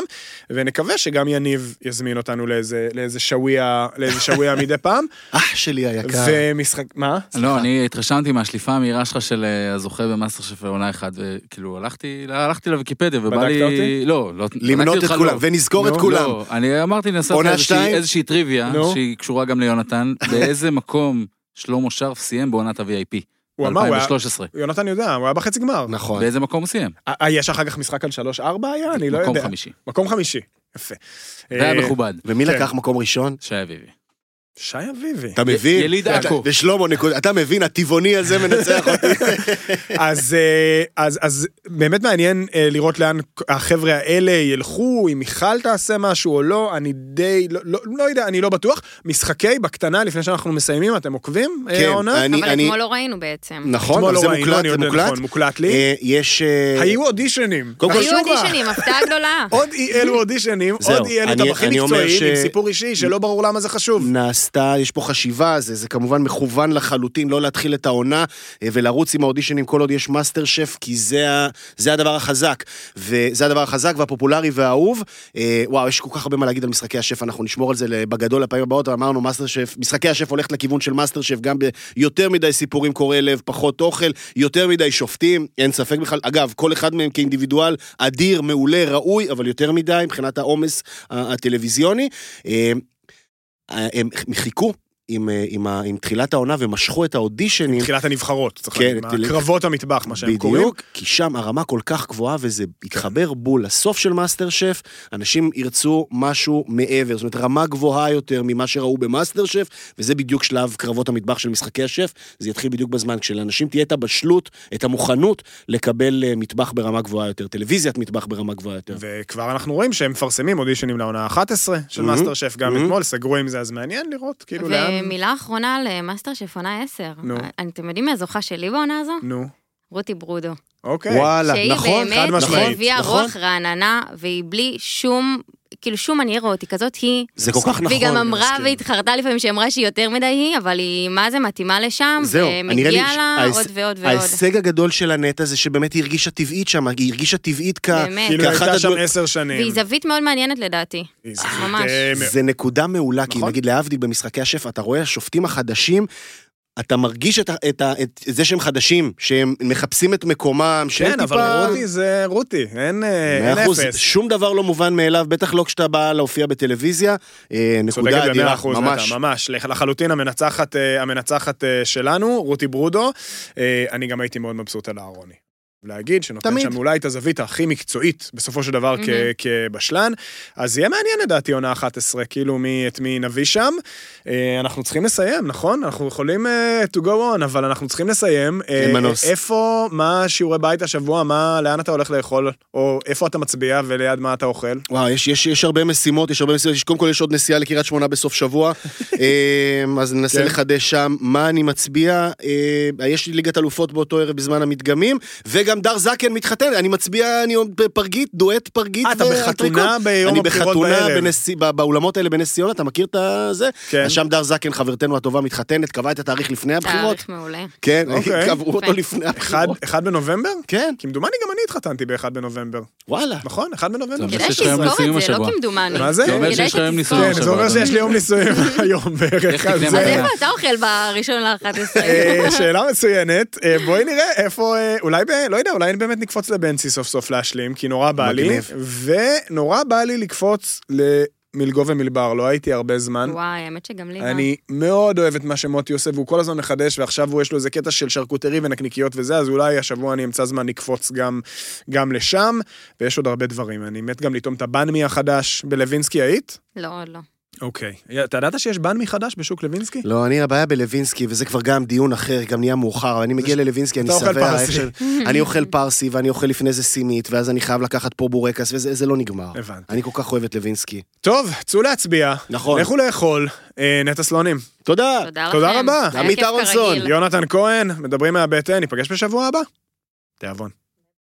[SPEAKER 1] ונקווה שגם יניב יזמין אותנו לאיזה, לאיזה שוויה, לאיזה שוויה מדי פעם.
[SPEAKER 2] אח שלי היקר.
[SPEAKER 1] ומשחק, מה?
[SPEAKER 4] לא, אני התרשמתי מהשליפה המהירה שלך של אה, הזוכה במאסטר שף עונה אחת, וכאילו הלכתי, הלכתי לוויקיפדיה ובא
[SPEAKER 1] בדקת
[SPEAKER 4] לי...
[SPEAKER 1] אותי?
[SPEAKER 4] לא, לא,
[SPEAKER 2] למנות את כולם,
[SPEAKER 4] לא.
[SPEAKER 2] ונזכור את
[SPEAKER 1] נו,
[SPEAKER 2] כולם.
[SPEAKER 4] לא, אני אמרתי נעשה איזושהי, טריוויה. שהיא קשורה גם ליונתן, באיזה מקום שלמה שרף סיים בעונת ה-VIP.
[SPEAKER 1] הוא אמר, הוא היה...
[SPEAKER 4] ב-2013.
[SPEAKER 1] יונתן יודע, הוא היה בחצי גמר.
[SPEAKER 2] נכון.
[SPEAKER 4] באיזה מקום הוא סיים?
[SPEAKER 1] אה, יש אחר כך משחק על 3-4 היה? אני לא יודע.
[SPEAKER 4] מקום חמישי.
[SPEAKER 1] מקום חמישי. יפה.
[SPEAKER 4] זה היה
[SPEAKER 1] אה,
[SPEAKER 4] מכובד.
[SPEAKER 2] ומי
[SPEAKER 1] כן.
[SPEAKER 2] לקח מקום ראשון?
[SPEAKER 4] שי אביבי.
[SPEAKER 1] שי אביבי.
[SPEAKER 2] אתה מבין?
[SPEAKER 4] יליד עכו.
[SPEAKER 2] ושלמה, נקודה- אתה מבין, הטבעוני הזה מנצח אותי.
[SPEAKER 1] אז, אה, אז, אז באמת מעניין אה, לראות לאן החבר'ה האלה ילכו, אם מיכל תעשה משהו או לא, אני די, לא, לא, לא יודע, אני לא בטוח. משחקי בקטנה, לפני שאנחנו מסיימים, אתם עוקבים? אה,
[SPEAKER 2] כן,
[SPEAKER 1] העונה?
[SPEAKER 2] אני-
[SPEAKER 6] אבל
[SPEAKER 2] אני-
[SPEAKER 6] אתמול לא ראינו בעצם.
[SPEAKER 2] נכון, אבל
[SPEAKER 1] לא
[SPEAKER 2] זה
[SPEAKER 1] ראינו,
[SPEAKER 2] מוקלט, זה מוקלט.
[SPEAKER 1] נכון, מוקלט לי.
[SPEAKER 2] אה, יש... אה,
[SPEAKER 1] היו אודישנים.
[SPEAKER 2] קודם כל,
[SPEAKER 6] היו. אודישנים, הפתעה גדולה.
[SPEAKER 1] עוד אי אלו אודישנים, עוד אי אלו
[SPEAKER 2] אני-
[SPEAKER 1] טבחים מקצועיים עם
[SPEAKER 2] ש-
[SPEAKER 1] סיפור אישי שלא ברור למה זה חשוב.
[SPEAKER 2] נעשתה, יש פה חשיבה, זה, זה כמובן מכוון לחלוטין, לא להתחיל את העונה אה, ולרוץ עם האודישנים כל עוד יש מאסטר שף, כי זה, זה הדבר החזק. וזה הדבר החזק והפופולרי והאהוב. אה, וואו, יש כל כך הרבה מה להגיד על משחקי השף, אנחנו נשמור על זה בגדול לפעמים הבאות, אמרנו מאסטר שף, משחקי השף הולכת לכיוון של מאסטר שף, גם ביותר מדי סיפורים קורעי לב, פחות אוכל, יותר מדי שופטים, אין ספק בכלל. אגב, כל אחד מהם כאינדיבידואל אדיר, מעולה, ראוי, אבל יותר מדי מבחינת העומס הטלוויזיוני. אה, הם חיכו עם, אה, עם, ה- עם תחילת העונה ומשכו את האודישנים.
[SPEAKER 1] תחילת הנבחרות, צריך
[SPEAKER 2] כן,
[SPEAKER 1] להגיד,
[SPEAKER 2] תל-
[SPEAKER 1] קרבות המטבח, מה שהם קוראים.
[SPEAKER 2] בדיוק, כי שם הרמה כל כך גבוהה וזה יתחבר בול לסוף של מאסטר שף, אנשים ירצו משהו מעבר, זאת אומרת רמה גבוהה יותר ממה שראו במאסטר שף, וזה בדיוק שלב קרבות המטבח של משחקי השף, זה יתחיל בדיוק בזמן, כשלאנשים תהיה את הבשלות, את המוכנות לקבל אה, מטבח ברמה גבוהה יותר, טלוויזיית מטבח ברמה גבוהה יותר.
[SPEAKER 1] וכבר אנחנו רואים שהם מפרסמים אודישנים לעונה ה-11 של
[SPEAKER 2] מהמם.
[SPEAKER 1] מאסטר שף גם
[SPEAKER 2] מהמם.
[SPEAKER 1] אתמול, סגרו עם זה, אז מעניין לראות, כאילו לאן...
[SPEAKER 6] ומילה אחרונה על אה, מאסטר שף עונה 10.
[SPEAKER 1] נו.
[SPEAKER 6] אתם יודעים מי הזוכה שלי בעונה הזו?
[SPEAKER 1] נו,
[SPEAKER 6] רותי ברודו.
[SPEAKER 1] אוקיי.
[SPEAKER 2] וואלה,
[SPEAKER 6] שהיא
[SPEAKER 2] נכון,
[SPEAKER 1] חד
[SPEAKER 6] באמת
[SPEAKER 1] משמעית.
[SPEAKER 6] הביאה
[SPEAKER 2] נכון.
[SPEAKER 6] רוח רעננה, והיא בלי שום, כאילו שום מניירות, היא כזאת היא.
[SPEAKER 2] זה כל כך נכון.
[SPEAKER 6] והיא גם אמרה
[SPEAKER 1] מסכים.
[SPEAKER 6] והתחרתה לפעמים שהיא אמרה שהיא יותר מדי היא, אבל היא מה זה מתאימה לשם,
[SPEAKER 2] זהו,
[SPEAKER 6] ומגיעה לה
[SPEAKER 2] ההיש-
[SPEAKER 6] עוד ועוד ועוד.
[SPEAKER 2] ההישג הגדול של הנטע זה שבאמת היא הרגישה טבעית שם, היא הרגישה טבעית כ...
[SPEAKER 6] באמת.
[SPEAKER 1] כאילו היא הייתה שם עשר שנים.
[SPEAKER 6] והיא זווית מאוד מעניינת לדעתי. ממש.
[SPEAKER 1] אה,
[SPEAKER 2] זה נקודה מעולה, כי
[SPEAKER 1] נכון.
[SPEAKER 2] נגיד להבדיל במשחקי השף, אתה רואה השופטים החדשים, אתה מרגיש את, את, את זה שהם חדשים, שהם מחפשים את מקומם, שהם
[SPEAKER 1] כן, אבל רותי זה רותי, אין אה, אין אפס.
[SPEAKER 2] שום דבר לא מובן מאליו, בטח לא כשאתה בא להופיע בטלוויזיה. אה, נקודה אדירה, ממש.
[SPEAKER 1] נטע, ממש, לח- לחלוטין המנצחת, אה, המנצחת שלנו, רותי ברודו. אני גם הייתי מאוד מבסוט על אהרוני. להגיד שנותן
[SPEAKER 2] תמיד.
[SPEAKER 1] שם אולי את הזווית הכי מקצועית בסופו של דבר כ-
[SPEAKER 6] מהמם.
[SPEAKER 1] כבשלן. אז יהיה מעניין לדעתי עונה 11, כאילו מי, את מי נביא שם. אה, אנחנו צריכים לסיים, נכון? אנחנו יכולים אה, to go on, אבל אנחנו צריכים לסיים. אה,
[SPEAKER 2] אין מנוס.
[SPEAKER 1] איפה, מה שיעורי בית השבוע, מה, לאן אתה הולך לאכול, או איפה אתה מצביע וליד מה אתה אוכל?
[SPEAKER 2] וואו, יש, יש, יש הרבה משימות, יש הרבה משימות, יש, קודם כל יש עוד נסיעה לקריית שמונה בסוף שבוע, אה, אז ננסה
[SPEAKER 1] כן.
[SPEAKER 2] לחדש שם מה אני מצביע, אה, יש לי ליגת אלופות באותו ערב בזמן המדגמים, וגם דר זקן מתחתן, אני מצביע, אני בפרגית, דואט פרגית.
[SPEAKER 1] אה, אתה. בחתונה ביום
[SPEAKER 2] אני
[SPEAKER 1] הבחירות
[SPEAKER 2] בחתונה
[SPEAKER 1] בערב.
[SPEAKER 2] בנשיא- ב- באולמות האלה בנס ציונה, אתה מכיר את זה?
[SPEAKER 1] כן.
[SPEAKER 2] אז שם דר זקן, חברתנו הטובה, מתחתנת, קבעה את התאריך לפני הבחירות.
[SPEAKER 6] תאריך מעולה.
[SPEAKER 2] כן,
[SPEAKER 1] אוקיי.
[SPEAKER 2] קבעו אותו. לפני
[SPEAKER 1] אחד,
[SPEAKER 2] הבחירות.
[SPEAKER 1] אחד בנובמבר?
[SPEAKER 2] כן,
[SPEAKER 1] כמדומני גם אני התחתנתי ב-1 בנובמבר.
[SPEAKER 2] וואלה.
[SPEAKER 1] נכון? 1 בנובמבר.
[SPEAKER 4] זה
[SPEAKER 6] כדאי שתזכור את זה, לא. כמדומני.
[SPEAKER 1] מה זה?
[SPEAKER 4] זה אומר
[SPEAKER 6] כדאי
[SPEAKER 4] שיש לך יום
[SPEAKER 6] שתזכור.
[SPEAKER 4] נישואים
[SPEAKER 1] כן. זה אומר. שיש לי יום נישואים היום בערך. אז? אה,
[SPEAKER 6] איפה אתה אוכל בראשון ל-11?
[SPEAKER 1] אה, שאלה מצוינת, אה, בואי נראה איפה, אולי, ב- לא יודע, אולי באמת נקפוץ לבנצי סוף סוף להשלים, כי נורא בא לי,
[SPEAKER 2] מגניב.
[SPEAKER 1] ונורא בא לי לקפוץ למילגו ומלבר, לא הייתי הרבה זמן.
[SPEAKER 6] וואי, האמת שגם לי גם.
[SPEAKER 1] אני מאוד אוהב את מה שמוטי עושה, והוא כל הזמן מחדש, ועכשיו הוא יש לו איזה קטע של שרקוטרי ונקניקיות וזה, אז אולי השבוע אני אמצא זמן לקפוץ גם, גם לשם, ויש עוד הרבה דברים. אני מת גם לטעום את הבנמי החדש בלווינסקי, היית?
[SPEAKER 6] לא, עוד לא.
[SPEAKER 1] אוקיי. אתה ידעת שיש בנמי חדש בשוק לוינסקי?
[SPEAKER 2] לא, אני, הבעיה בלווינסקי, וזה כבר גם דיון אחר, גם נהיה מאוחר, אני מגיע ללווינסקי, אני שבע,
[SPEAKER 1] פרסי.
[SPEAKER 2] איך ש- אני אוכל פרסי, ואני אוכל לפני זה סינית, ואז אני חייב לקחת פה בורקס, וזה זה לא נגמר.
[SPEAKER 1] הבנתי.
[SPEAKER 2] אני כל כך אוהב את לווינסקי.
[SPEAKER 1] טוב, צאו להצביע.
[SPEAKER 2] נכון.
[SPEAKER 1] לכו לאכול. אה, נטע סלונים.
[SPEAKER 2] תודה.
[SPEAKER 6] תודה לכם.
[SPEAKER 1] תודה רבה.
[SPEAKER 2] עמית אהרונסון.
[SPEAKER 1] יונתן כהן, מדברים מהבטן, ניפגש בשבוע הבא. תיאבון.